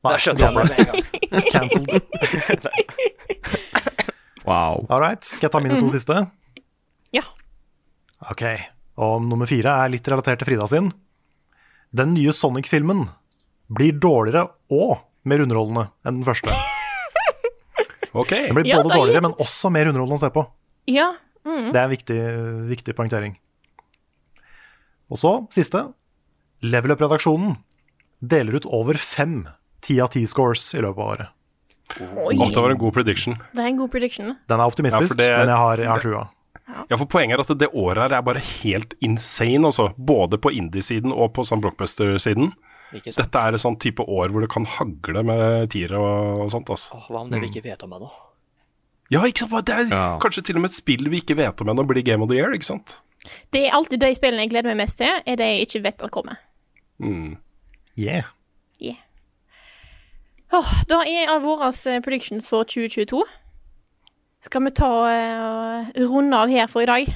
Speaker 2: Nei,
Speaker 4: Det skjønte jeg med en gang.
Speaker 2: Cancelled.
Speaker 5: Wow.
Speaker 2: All right. Skal jeg ta mine to siste?
Speaker 1: Ja.
Speaker 2: Ok. Og nummer fire er litt relatert til Frida sin. Den nye Sonic-filmen blir dårligere og mer underholdende enn den første.
Speaker 3: Ok.
Speaker 2: Den blir både
Speaker 1: er
Speaker 2: dårligere, men også mer underholdende å se på.
Speaker 1: Ja.
Speaker 2: Det er en viktig, viktig poengtering. Og så, siste. Level Up-redaksjonen deler ut over fem ti av ti scores i løpet av året.
Speaker 1: Oi.
Speaker 3: Det var en god prediction.
Speaker 1: Det er en god prediction.
Speaker 2: Den er optimistisk,
Speaker 3: Ja, det-
Speaker 2: men jeg har, jeg har trua.
Speaker 3: Ja, for Poenget er at det året her er bare helt insane, altså. Både på indie-siden og på sånn blockbuster-siden.
Speaker 4: Ikke sant?
Speaker 3: Dette er et sånn type år hvor det kan hagle med tiere og, og sånt. altså.
Speaker 4: Åh, hva om det vi ikke vet om ennå?
Speaker 3: Ja, ikke sant? Det er
Speaker 5: Ja.
Speaker 3: kanskje til og med et spill vi ikke vet om ennå, blir Game of the Year, ikke sant?
Speaker 1: Det er alltid de spillene jeg gleder meg mest til, er det jeg ikke vet at kommer.
Speaker 3: Mm.
Speaker 2: Yeah.
Speaker 1: Åh, da er av våre eh, predictions for 2022. Skal vi ta eh, runde av her for i dag?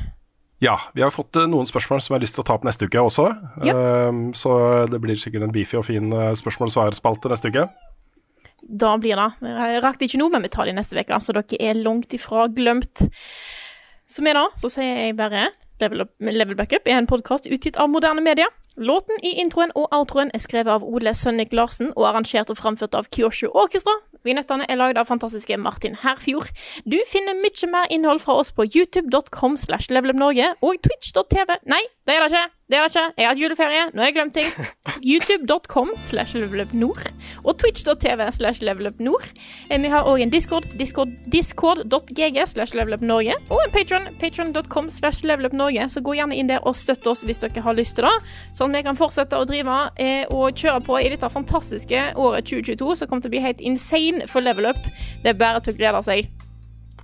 Speaker 3: Ja, vi har fått eh, noen spørsmål som jeg har lyst til å ta opp neste uke også.
Speaker 1: Ja.
Speaker 3: Um, så det blir sikkert en beefy og fin eh, spørsmål- og svar-spalte neste uke.
Speaker 1: Da blir det. Jeg rakk ikke noe, men vi tar det neste uke, så dere er langt ifra glemt. Som er da, så sier jeg bare Level, Up, Level Backup er en podkast utgitt av moderne media. Låten i introen og outroen er skrevet av Ole Sønnik Larsen og arrangert og framført av Kyosho Orkestra. Vignettene er lagd av fantastiske Martin Herfjord. Du finner mye mer innhold fra oss på youtube.com slash levelupnorge og twitch.tv Nei, det er det ikke! Det er det ikke. Jeg har hatt juleferie. Nå har jeg glemt ting. YouTube.com slash levelupnord og twitch.tv slash levelupnord. Eh, Vi har òg en Discord, discord discord.gg slash levelupnorge, og en Patron, patron.com slash levelupnorge. Så gå gjerne inn der og støtt oss hvis dere har lyst til det, sånn at vi kan fortsette å drive eh, og kjøre på i dette fantastiske året 2022, som kommer til å bli helt insane for level up. Det er bare til å glede seg.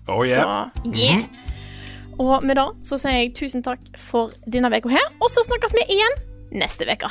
Speaker 3: Oh yeah.
Speaker 1: Så yeah. Og med det så sier jeg tusen takk for denne uka her, og så snakkes vi igjen neste uke.